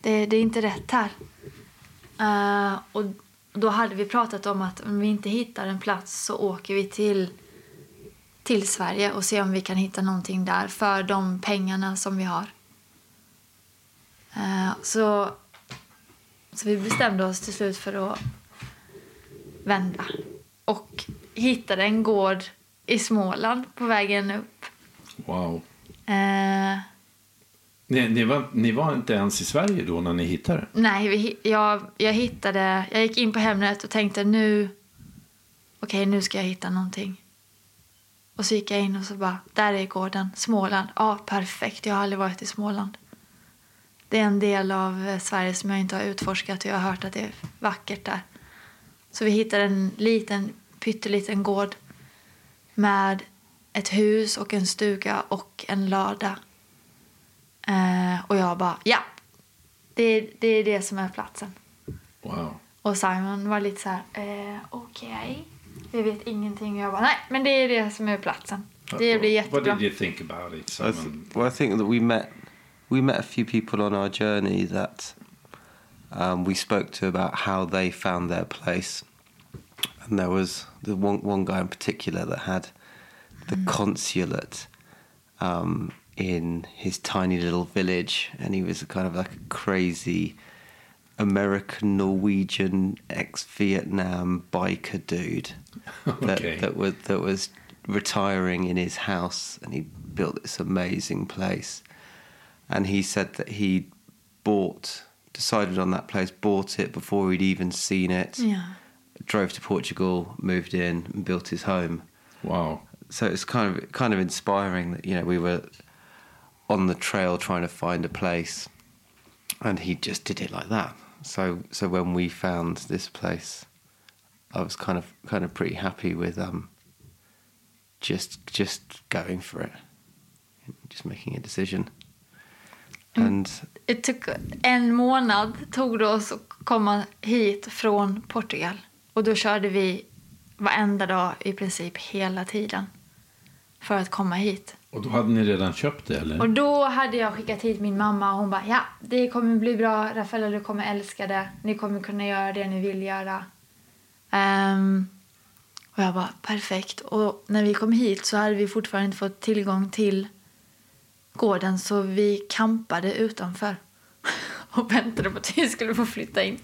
Det, det är inte rätt här. Eh, och då hade vi pratat om att om vi inte hittar en plats så åker vi till, till Sverige och ser om vi kan hitta någonting där för de pengarna som vi har. Eh, så, så vi bestämde oss till slut för att vända och hittade en gård i Småland på vägen upp. Wow. Eh, Ni, ni, var, ni var inte ens i Sverige då när ni hittade? Nej, vi, jag, jag hittade... Jag gick in på Hemnet och tänkte nu... Okej, nu ska jag hitta någonting. Och så gick jag in och så bara, där är gården, Småland. Ja, perfekt. Jag har aldrig varit i Småland. Det är en del av eh, Sverige som jag inte har utforskat och jag har hört att det är vackert där. Så vi hittade en liten, pytteliten gård med ett hus och en stuga och en lada. Eh, och jag bara, ja, det, det är det som är platsen. Wow. Och Simon var lite så här, eh, okej, vi vet ingenting. Och jag bara, nej, men det är det som är platsen. Det blir What jättebra. did you think about it, I, th- Simon? well, I think that we met we met a few people on our journey that um, we spoke to about how they found their place, and there was the one one guy in particular that had the consulate um, in his tiny little village, and he was a kind of like a crazy American Norwegian ex Vietnam biker dude that, Okay. that was that was retiring in his house, and he built this amazing place. And he said that he bought, decided on that place, bought it before he'd even seen it. Yeah. Drove to Portugal, moved in, and built his home. Wow. So it's kind of kind of inspiring that you know we were on the trail trying to find a place, and he just did it like that. So so when we found this place, I was kind of kind of pretty happy with um. Just just going for it, just making a decision, and Det took en månad tog det oss att komma hit från Portugal. Och då körde vi varenda dag i princip hela tiden för att komma hit. Och då hade ni redan köpt det, eller? Och då hade jag skickat hit min mamma och hon bara ja, det kommer bli bra. Rafaela, du kommer älska det. Ni kommer kunna göra det ni vill göra. Ehm, och jag bara perfekt. Och när vi kom hit så hade vi fortfarande inte fått tillgång till gården så vi kampade utanför och väntade på att vi skulle få flytta in.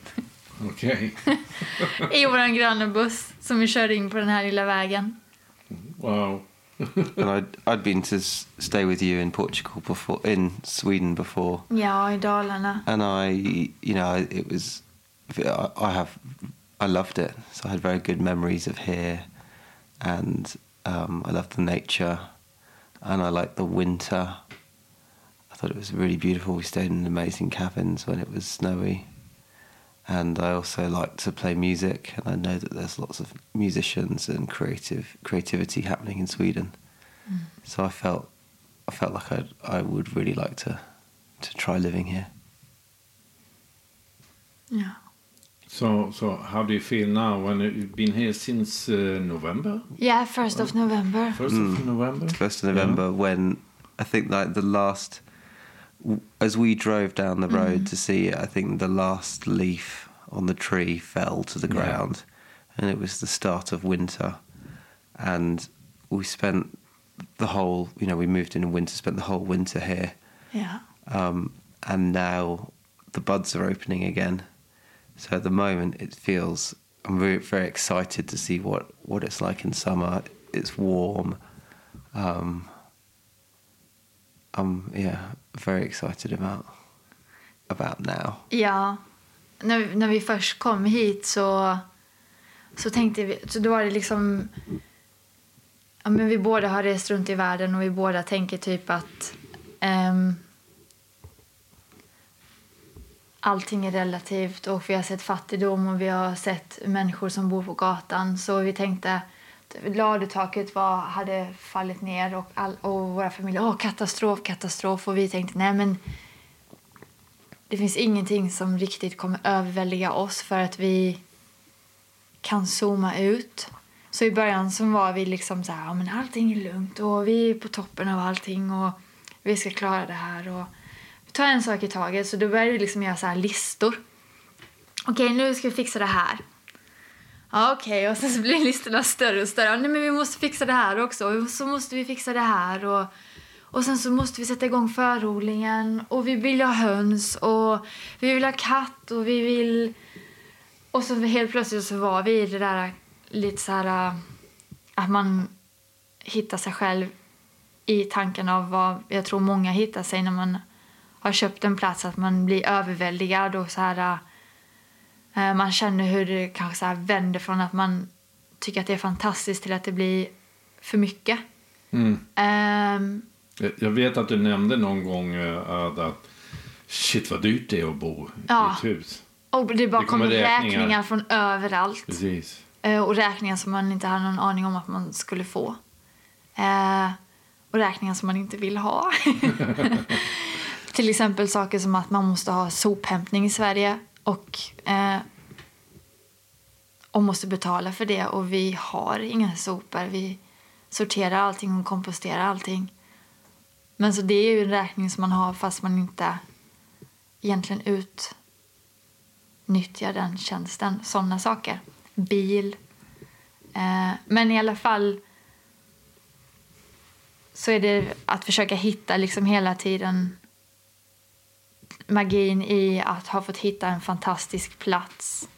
Okej. I vår gröna buss som vi körde in på den här lilla vägen. Wow. and I'd, I'd been to stay with you in Portugal before, in Sweden before. Yeah, i Dalarna. and I, you know, it was, I I have, I loved it. So I had very good memories of here, and um, I loved the nature, and I liked the winter. I thought it was really beautiful. We stayed in amazing cabins when it was snowy, and I also like to play music, and I know that there's lots of musicians and creative creativity happening in Sweden. Mm. So I felt, I felt like I I would really like to, to try living here. Yeah. So, so how do you feel now when you've been here since uh, November? Yeah, first of November. First of November. First of November, when I think like the last, w- as we drove down the road Mhm. to see it, I think the last leaf on the tree fell to the Yeah. ground, and it was the start of winter, and we spent the whole, you know, we moved in in winter, spent the whole winter here, Ja. um, and now the buds are opening again. So at the moment, it feels I'm very very excited to see what what it's like in summer. It's warm. Um, I'm yeah very excited about about now. Ja. När, när vi först kom hit så, så tänkte vi... Så då var det liksom... Ja, men vi båda har rest runt i världen och vi båda tänker typ att... um, allting är relativt och vi har sett fattigdom och vi har sett människor som bor på gatan. Så vi tänkte ladutaket var, hade fallit ner och, all, och våra familjer, åh katastrof, katastrof. Och vi tänkte, nej men det finns ingenting som riktigt kommer överväldiga oss för att vi kan zooma ut. Så i början så var vi liksom så här, ja, men allting är lugnt och vi är på toppen av allting och vi ska klara det här och vi tar en sak i taget. Så då började vi liksom göra så här listor. Okej, nu ska vi fixa det här. Ja, okej. Och sen så blir listorna större och större. Nej, men vi måste fixa det här också. Och så måste vi fixa det här. Och, och sen så måste vi sätta igång förodlingen. Och vi vill ha höns. Och vi vill ha katt. Och vi vill... Och så helt plötsligt så var vi i det där lite så här... Äh, att man hittar sig själv i tanken av vad jag tror många hittar sig när man har köpt en plats. Att man blir överväldigad och så här... Äh, Eh, Man känner hur det kanske så vänder från att man tycker att det är fantastiskt till att det blir för mycket. Mm. Ehm, Jag- vet att du nämnde någon gång eh, att, att shit vad dyrt det är att bo Ja. i ett hus. och det bara Det kommer räkningar. räkningar. från överallt. Precis. Eh, och räkningar som man inte hade någon aning om att man skulle få. Och räkningar som man inte vill ha. Till exempel saker som att man måste ha sophämtning i Sverige och, eh, och måste betala för det. Och vi har inga sopor. Vi sorterar allting och komposterar allting. Men så det är ju en räkning som man har fast man inte egentligen utnyttjar den tjänsten. Sådana saker. Bil. Eh, men i alla fall så är det att försöka hitta liksom hela tiden magin i att ha fått hitta en fantastisk plats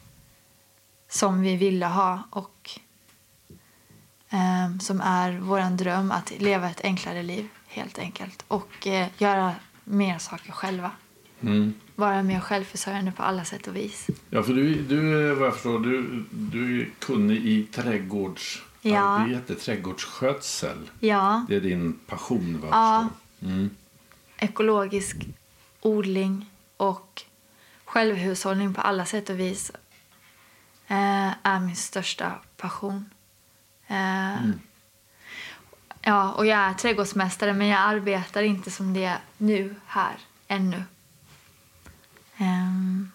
som vi ville ha och eh, som är vår dröm att leva ett enklare liv helt enkelt och eh, göra mer saker själva. Mm. Vara mer självförsörjande på alla sätt och vis. Ja, för du, du vad jag förstår, du, du är kunnig i trädgårdsarbete, trädgårdsskötsel. Ja. Det är din passion, vad Ja. Mm. ekologisk odling och självhushållning på alla sätt och vis eh, är min största passion. Eh, Ja, och jag är trädgårdsmästare men jag arbetar inte som det nu här ännu. Ehm,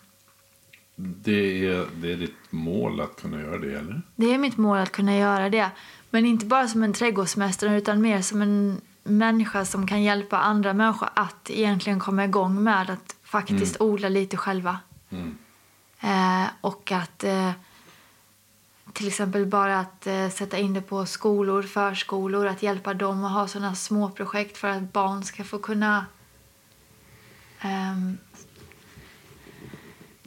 Det, är, det är ditt mål att kunna göra det, eller? Det är mitt mål att kunna göra det. Men inte bara som en trädgårdsmästare utan mer som en människa som kan hjälpa andra människor att egentligen komma igång med att faktiskt odla lite själva. Mm. Eh, och att eh, till exempel bara att eh, sätta in det på skolor, förskolor, att hjälpa dem att ha sådana små projekt för att barn ska få kunna ehm,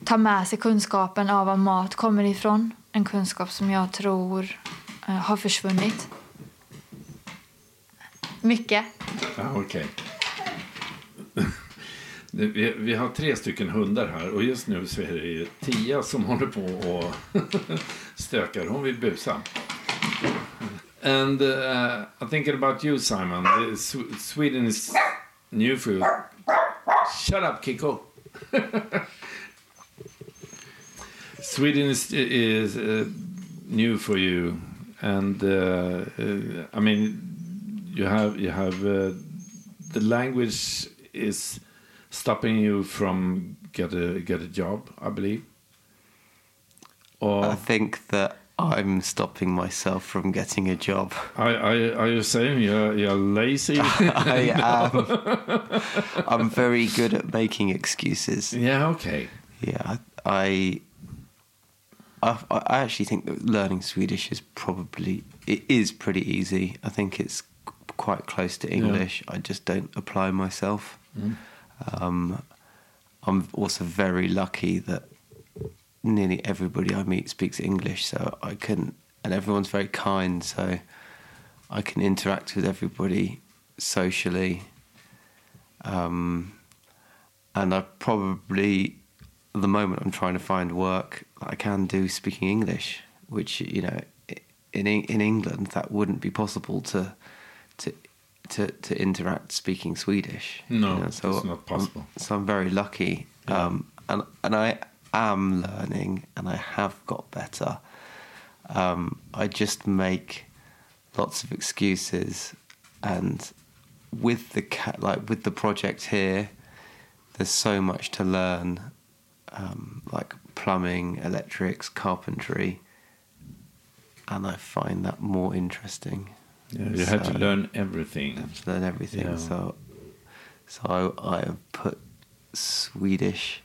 ta med sig kunskapen av var mat kommer ifrån. En kunskap som jag tror eh, har försvunnit. Mycket. Ah, ja, okay. Vi, vi har tre stycken hundar här och just nu så är det Tia som håller på och stökar. Hon vill busa. And uh, I think about you Simon. Uh, Sweden is new food. Shut up Kiko. Sweden is, is uh, new for you and uh, uh, I mean you have you have uh, the language is stopping you from get a get a job, I believe. Or I think that I'm stopping myself from getting a job. I, are, are you saying you're, you're lazy? I am. I'm very good at making excuses. Yeah, okay. Yeah, I, I, I actually think that learning Swedish is probably it is pretty easy. I think it's quite close to English. I just don't apply myself. Mm. Um, I'm also very lucky that nearly everybody I meet speaks English, so I can, and everyone's very kind, so I can interact with everybody socially. Um, and I probably, at the moment, I'm trying to find work that I can do speaking English, which you know, in in England that wouldn't be possible to to to, to interact speaking Swedish. No, you know, so it's not possible. I'm, so I'm very lucky, um, and and I am learning, and I have got better. Um, I just make lots of excuses, and with the ca- like with the project here, there's so much to learn, um, like plumbing, electrics, carpentry, and I find that more interesting. Yeah, you had to learn everything. have to learn everything. Yeah. So, so I, I have put Swedish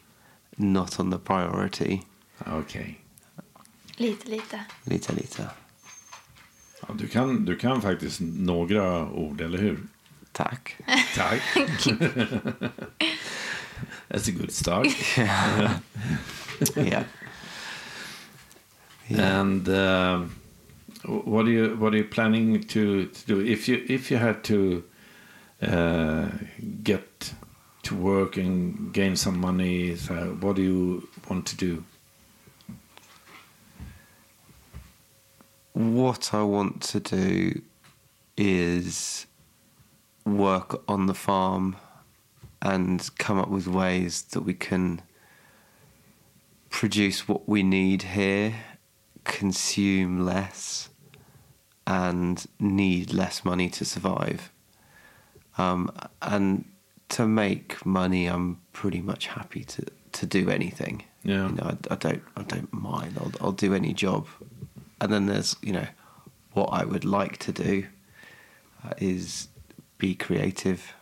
not on the priority. Okay. Lite, lite. Lite, lite. Ja, du, kan, du kan faktiskt några ord, eller hur? Tack. Tack. That's a good start. Yeah. yeah. And um, what are you what are you planning to, to do if you if you had to uh, get to work and gain some money? So what do you want to do? What I want to do is work on the farm and come up with ways that we can produce what we need here, consume less, and need less money to survive. Um, and to make money, I'm pretty much happy to, to do anything. Yeah. You know, I, I don't I don't mind. I'll I'll do any job. And then there's you know what I would like to do uh, is be creative.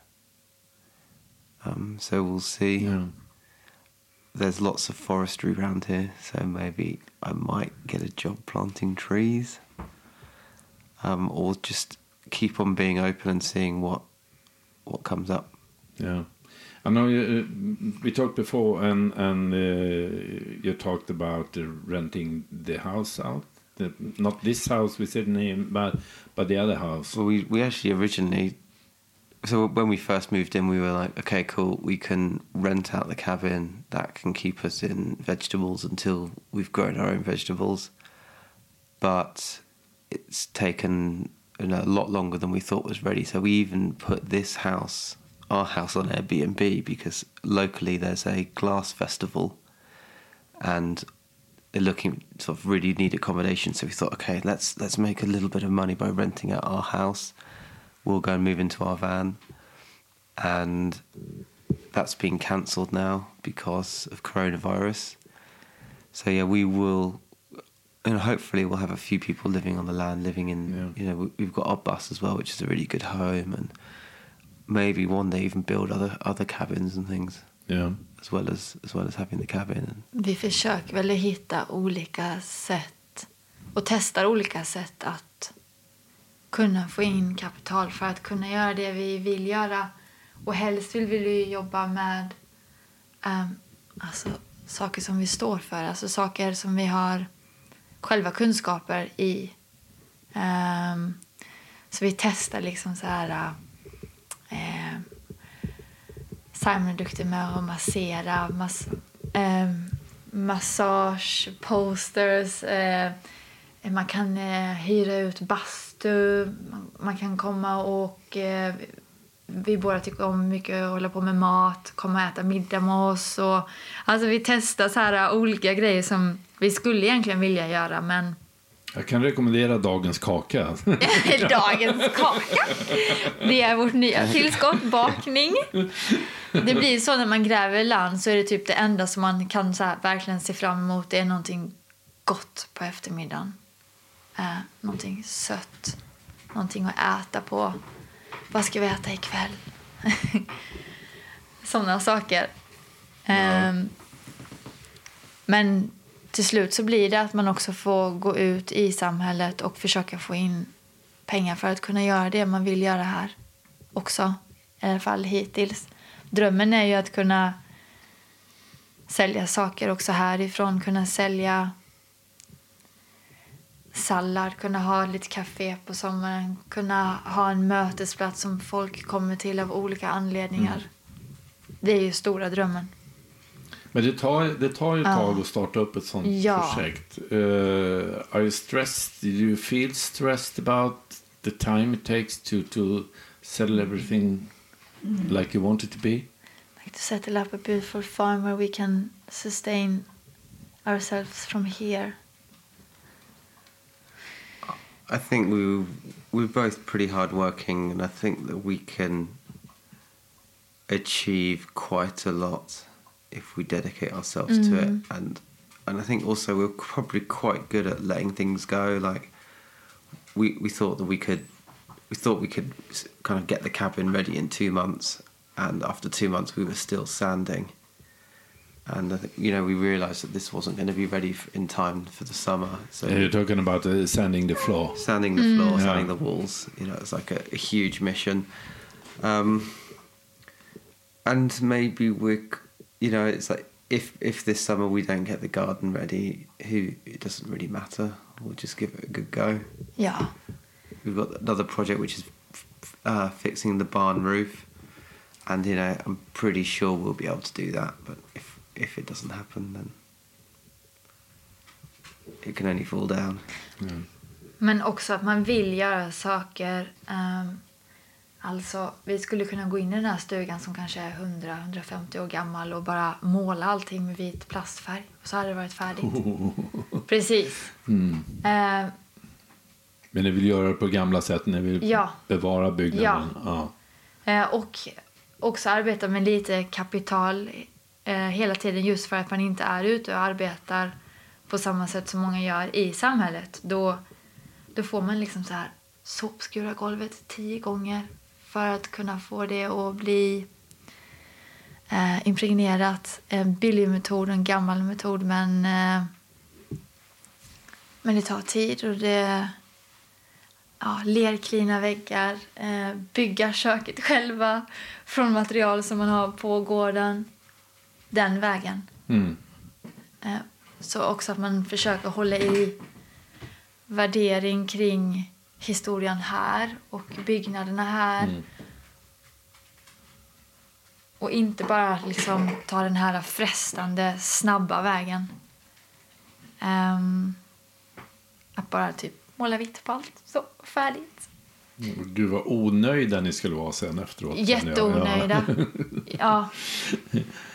Um, so we'll see. Yeah. There's lots of forestry around here, so maybe I might get a job planting trees, um, or just keep on being open and seeing what what comes up. Yeah. I know you, uh, we talked before, and and uh, you talked about uh, renting the house out. The, not this house we said name, but but the other house. Well, we we actually originally, so when we first moved in, we were like, okay, cool, we can rent out the cabin. That can keep us in vegetables until we've grown our own vegetables. But it's taken you know, a lot longer than we thought was ready. So we even put this house, our house, on Airbnb because locally there's a glass festival, and they're looking sort of really need accommodation. So we thought, okay, let's let's make a little bit of money by renting out our house. We'll go and move into our van, and that's been cancelled now because of coronavirus. So yeah, we will, and hopefully we'll have a few people living on the land, living in. You know, we- we've got our bus as well, which is a really good home, and maybe one day even build other other cabins and things. Yeah. As well as as well as having the cabin. Vi försöker väl hitta olika sätt och testar olika sätt att kunna få in kapital för att kunna göra det vi vill göra. Och helst vill vi ju jobba med um, alltså saker som vi står för. Alltså saker som vi har själva kunskaper i. Um, så vi testar liksom så här... Uh, Simon är duktig med att massera, mass, eh, massage, posters. Uh, man kan eh, hyra ut bastu. Man, man kan komma och... Vi båda tycker om mycket att hålla på med mat, komma och äta middag med oss. Och, alltså vi testar så här olika grejer som vi skulle egentligen vilja göra men Jag kan rekommendera dagens kaka. Dagens kaka. Det är vårt nya tillskott, bakning. Det blir så när man gräver land så är det typ det enda som man kan så här verkligen se fram emot. Det är någonting gott på eftermiddagen. Eh, någonting sött. Någonting att äta på. Vad ska vi äta ikväll? Sådana saker. Ehm, men till slut så blir det att man också får gå ut i samhället och försöka få in pengar för att kunna göra det man vill göra här också. I alla fall hittills. Drömmen är ju att kunna sälja saker också härifrån. Kunna sälja sallad, kunna ha lite café på sommaren. Kunna ha en mötesplats som folk kommer till av olika anledningar. Det är ju stora drömmen. Men det tar, det tar ju ett tag att starta upp ett sånt Ja. projekt. Uh, are you stressed? Do you feel stressed about the time it takes to, to settle everything like you want it to be? like to settle up a beautiful farm where we can sustain ourselves from here. I think we we're both pretty hardworking, and I think that we can achieve quite a lot if we dedicate ourselves to it. Mhm. And and I think also we're probably quite good at letting things go. Like we we thought that we could we thought we could kind of get the cabin ready in two months, and after two months we were still sanding. And I think, you know we realised that this wasn't going to be ready f- in time for the summer. So You're talking about uh, sanding the floor. sanding the Mm. floor, Yeah. sanding the walls. You know, it's like a, a huge mission. Um, and maybe we're, you know, it's like if if this summer we don't get the garden ready, who it doesn't really matter. We'll just give it a good go. Yeah, We've got another project which is f- f- uh, fixing the barn roof, and you know, I'm pretty sure we'll be able to do that. But if if it doesn't happen, then it can only fall down. Men också att man vill göra saker. ehm, alltså, vi skulle kunna gå in i den här stugan som kanske är 100-150 år gammal och bara måla allting med vit plastfärg. Och så hade det varit färdigt. Precis. Mm. Eh, Men ni vill göra det på gamla sätt, ni vill Ja. bevara byggnaden. Ja. Eh, och också arbeta med lite kapital eh, hela tiden just för att man inte är ute och arbetar på samma sätt som många gör i samhället. Då, då får man liksom så här sopskura golvet tio gånger för att kunna få det att bli eh, impregnerat. En billig metod, en gammal metod men, eh, men det tar tid och det ja, lerklina väggar, eh, bygga köket själva från material som man har på gården. Den vägen. Mm. Eh, så också att man försöker hålla i värdering kring historien här och byggnaderna här. Mm. Och inte bara liksom ta den här frestande, snabba vägen. Ehm, att bara typ måla vitt på allt. Så, färdigt. Gud vad onöjda ni skulle vara sen efteråt. Jätteonöjda. Ja. Ja.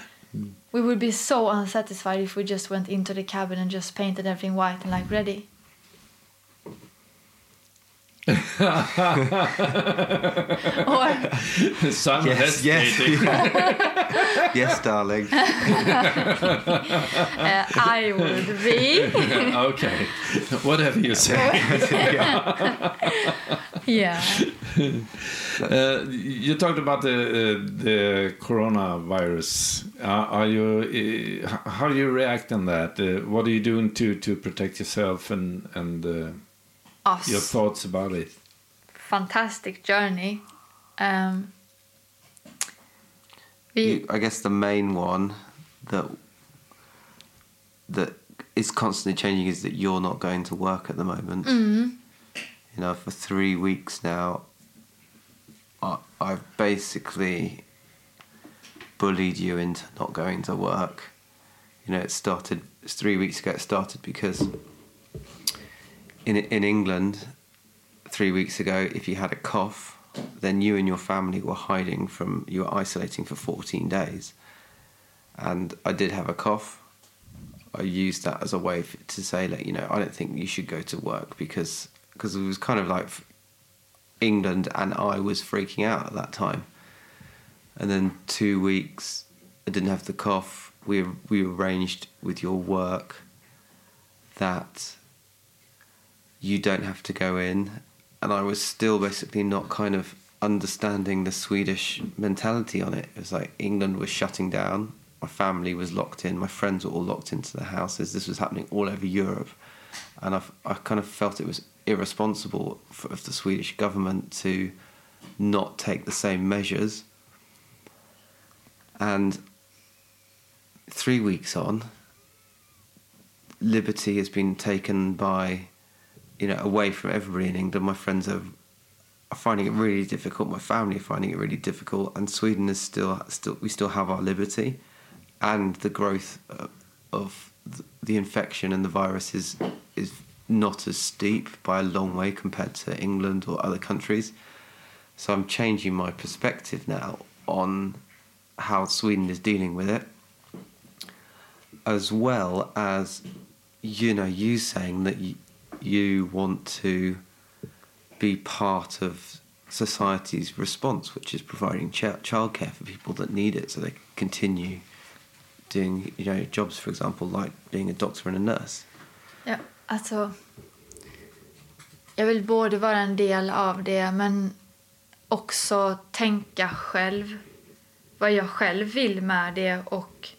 We would be so unsatisfied if we just went into the cabin and just painted everything white and like ready. Or Simon Yes, hesitating. yes. yes, darling. uh, I would be. okay, whatever you say. yeah. Uh, you talked about the uh, the coronavirus. Uh, are you? Uh, how do you react on that? Uh, what are you doing to to protect yourself and and uh, Us. your thoughts about it? Fantastic journey. Um, we, You- I guess the main one that that is constantly changing is that you're not going to work at the moment. Mm. You know, for three weeks now, I, I've basically bullied you into not going to work. You know, it started it's three weeks ago. It started because in in England, three weeks ago, if you had a cough, then you and your family were hiding from you were isolating for 14 days. And I did have a cough. I used that as a way to say, like, you know, I don't think you should go to work because because it was kind of like England and I was freaking out at that time. And then two weeks, I didn't have the cough. We we arranged with your work that you don't have to go in, and I was still basically not kind of understanding the Swedish mentality on it. It was like England was shutting down. My family was locked in. My friends were all locked into the houses. This was happening all over Europe, and I I kind of felt it was irresponsible for, of the Swedish government to not take the same measures. And three weeks on, liberty has been taken by, you know, away from everybody in England. My friends are, are finding it really difficult. My family are finding it really difficult, and Sweden is still still we still have our liberty, and the growth uh, of the infection and the virus is is not as steep by a long way compared to England or other countries. So I'm changing my perspective now on how Sweden is dealing with it, as well as you know you saying that you, you want to be part of society's response, which is providing ch- childcare for people that need it, so they can continue doing you know jobs, for example, like being a doctor and a nurse. Ja, alltså... Jag vill både vara en del av det, men också tänka själv vad jag själv vill med det. Och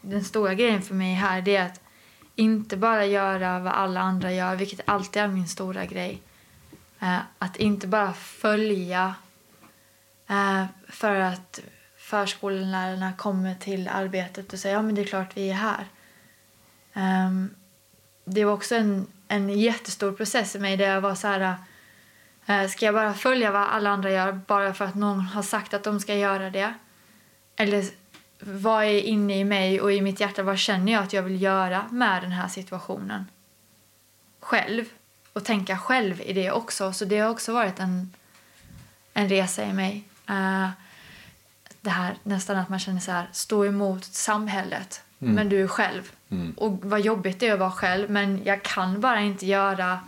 Den stora grejen för mig här är att inte bara göra vad alla andra gör, vilket alltid är min stora grej. Eh, Att inte bara följa eh, för att förskollärarna kommer till arbetet och säger ja men det är klart vi är här. Ehm, det var också en, en jättestor process i mig där jag var så här eh, ska jag bara följa vad alla andra gör bara för att någon har sagt att de ska göra det? Eller vad är inne i mig och i mitt hjärta, vad känner jag att jag vill göra med den här situationen? Själv. Och tänka själv i det också. Så det har också varit en, en resa i mig. Eh, det här nästan att man känner så här, stå emot samhället. Mm. Men du är själv. Mm. Och vad jobbigt det är att vara själv. Men jag kan bara inte göra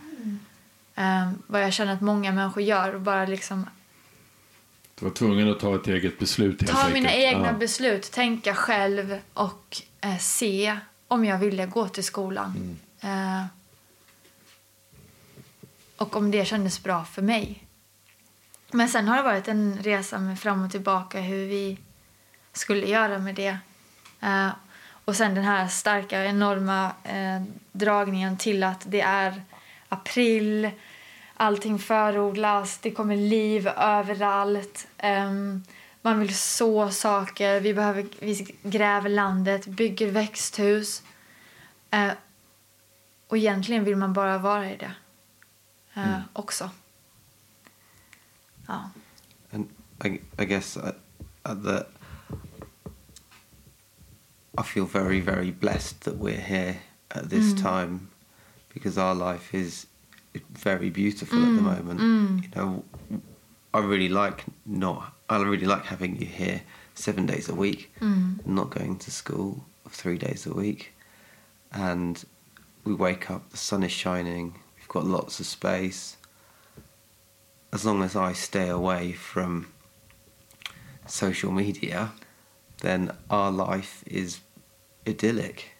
eh, vad jag känner att många människor gör. Och bara liksom Du var tvungen att ta ett eget beslut ta enkelt. mina egna Ja. beslut, tänka själv och eh, se om jag ville gå till skolan. Eh, och om det kändes bra för mig. Men sen har det varit en resa med fram och tillbaka hur vi skulle göra med det. Eh, och sen den här starka, enorma eh, dragningen till att det är april, allting förodlas, det kommer liv överallt. Ehm, man vill så saker, vi, behöver, vi gräver landet, bygger växthus. Eh, och egentligen vill man bara vara i det eh, Mm. också. Ja. And I, I guess at, at the, I feel very, very blessed that we're here at this Mm. time because our life is very beautiful at the Mm, moment. mm. You know, I really like not. I really like having you here seven days a week, Mm. not going to school three days a week, and we wake up. The sun is shining. We've got lots of space. As long as I stay away from social media, then our life is idyllic.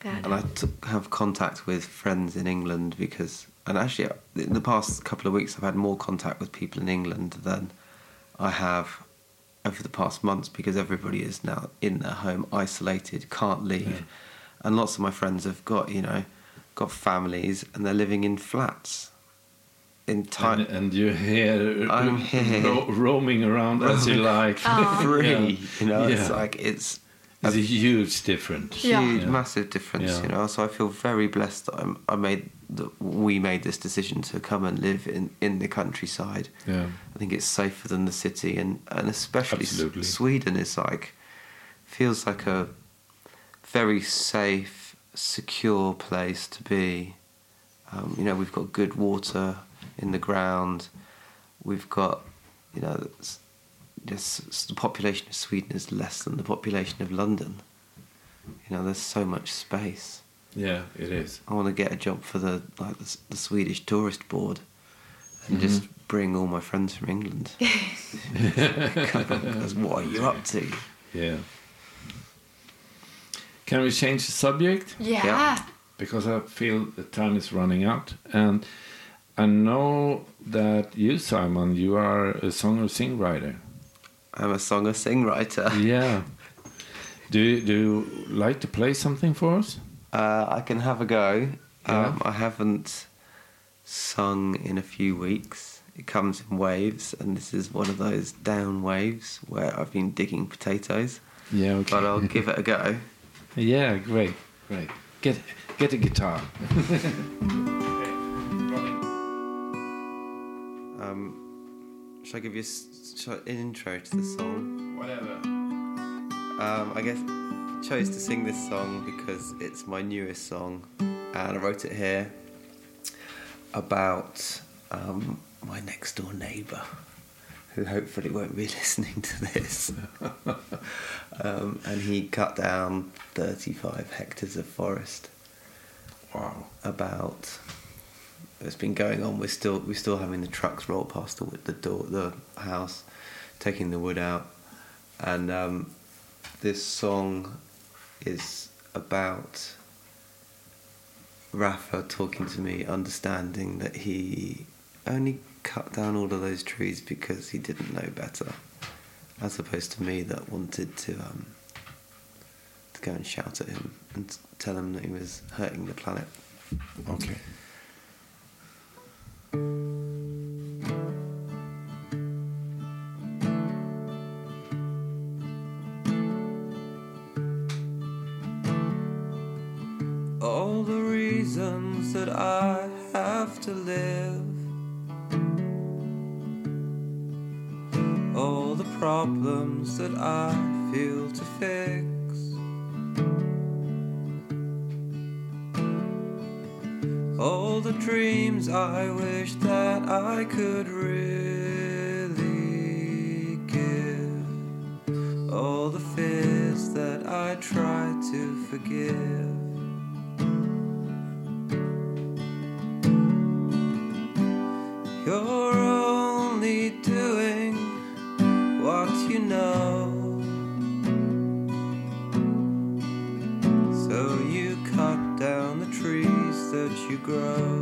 Det är And. I t- have contact with friends in England because, and actually, in the past couple of weeks, I've had more contact with people in England than I have over the past months because everybody is now in their home, isolated, can't leave, and lots of my friends have got you know, got families and they're living in flats. In time, And, and you're here, I'm here. ro- roaming around as you like. free. Yeah. You know, it's like it's It's a huge difference. huge, massive difference. Yeah. You know, so I feel very blessed that I'm, I made that we made this decision to come and live in in the countryside. Yeah. I think it's safer than the city, and and especially S- Absolutely. Sweden is like feels like a very safe, secure place to be. Um, you know, we've got good water in the ground. We've got, you know, s- just the population of Sweden is less than the population of London. You know, there's so much space. Yeah, it is. I want to get a job for the like the, the Swedish Tourist Board, and Mhm. just bring all my friends from England. Come because what are you up to? Yeah. Can we change the subject? Yeah. Yeah. Because I feel the time is running out. And I know that you, Simon, you are a song or sing writer. I'm a song sing writer. Yeah. Do you, do you like to play something for us? Uh, I can have a go. Yeah. Um, I haven't sung in a few weeks. It comes in waves, and this is one of those down waves where I've been digging potatoes. Yeah, okay. But I'll give it a go. Yeah, great, great. Get get a guitar. Um, shall I give you a s- shall an intro to the song? Whatever. Um, I guess I chose to sing this song because it's my newest song, and I wrote it here about um, my next door neighbour, who hopefully won't be listening to this. um, and he cut down 35 hectares of forest. Wow. About it's been going on. We're still we're still having the trucks roll past the the door the house, taking the wood out, and um, this song is about Rafa talking to me, understanding that he only cut down all of those trees because he didn't know better, as opposed to me that wanted to um, to go and shout at him and tell him that he was hurting the planet. Okay. All the reasons that I have to live. All the problems that I feel to fix. All the dreams I wish that I could really give. All the fears that I try to forgive. Grow.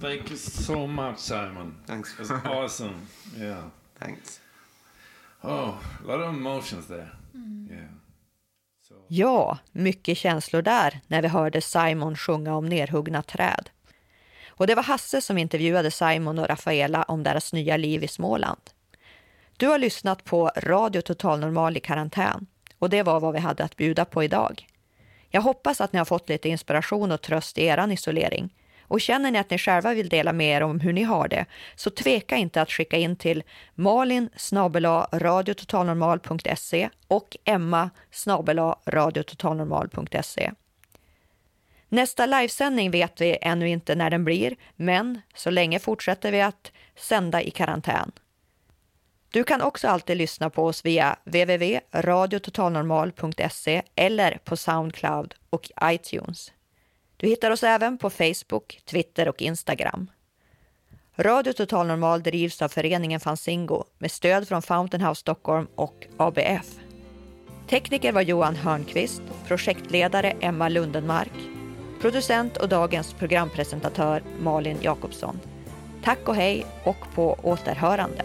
Thank you so much, Simon. Thanks. It's awesome. Yeah. Thanks. Oh, a lot of emotions there. Yeah. Ja, mycket känslor där när vi hörde Simon sjunga om nerhuggna träd. Och det var Hasse som intervjuade Simon och Rafaela om deras nya liv i Småland. Du har lyssnat på Radio Total Normal i karantän och det var vad vi hade att bjuda på idag. Jag hoppas att ni har fått lite inspiration och tröst i er isolering. Och känner ni att ni själva vill dela med er om hur ni har det, så tveka inte att skicka in till malin radiototalnormal.se och emma radiototalnormal.se. Nästa livesändning vet vi ännu inte när den blir, men så länge fortsätter vi att sända i karantän. Du kan också alltid lyssna på oss via www.radiototalnormal.se eller på Soundcloud och iTunes. Du hittar oss även på Facebook, Twitter och Instagram. Radio Total Normal drivs av föreningen Fanzingo med stöd från Fountain House Stockholm och ABF. Tekniker var Johan Hörnqvist, projektledare Emma Lundenmark, producent och dagens programpresentatör Malin Jakobsson. Tack och hej och på återhörande.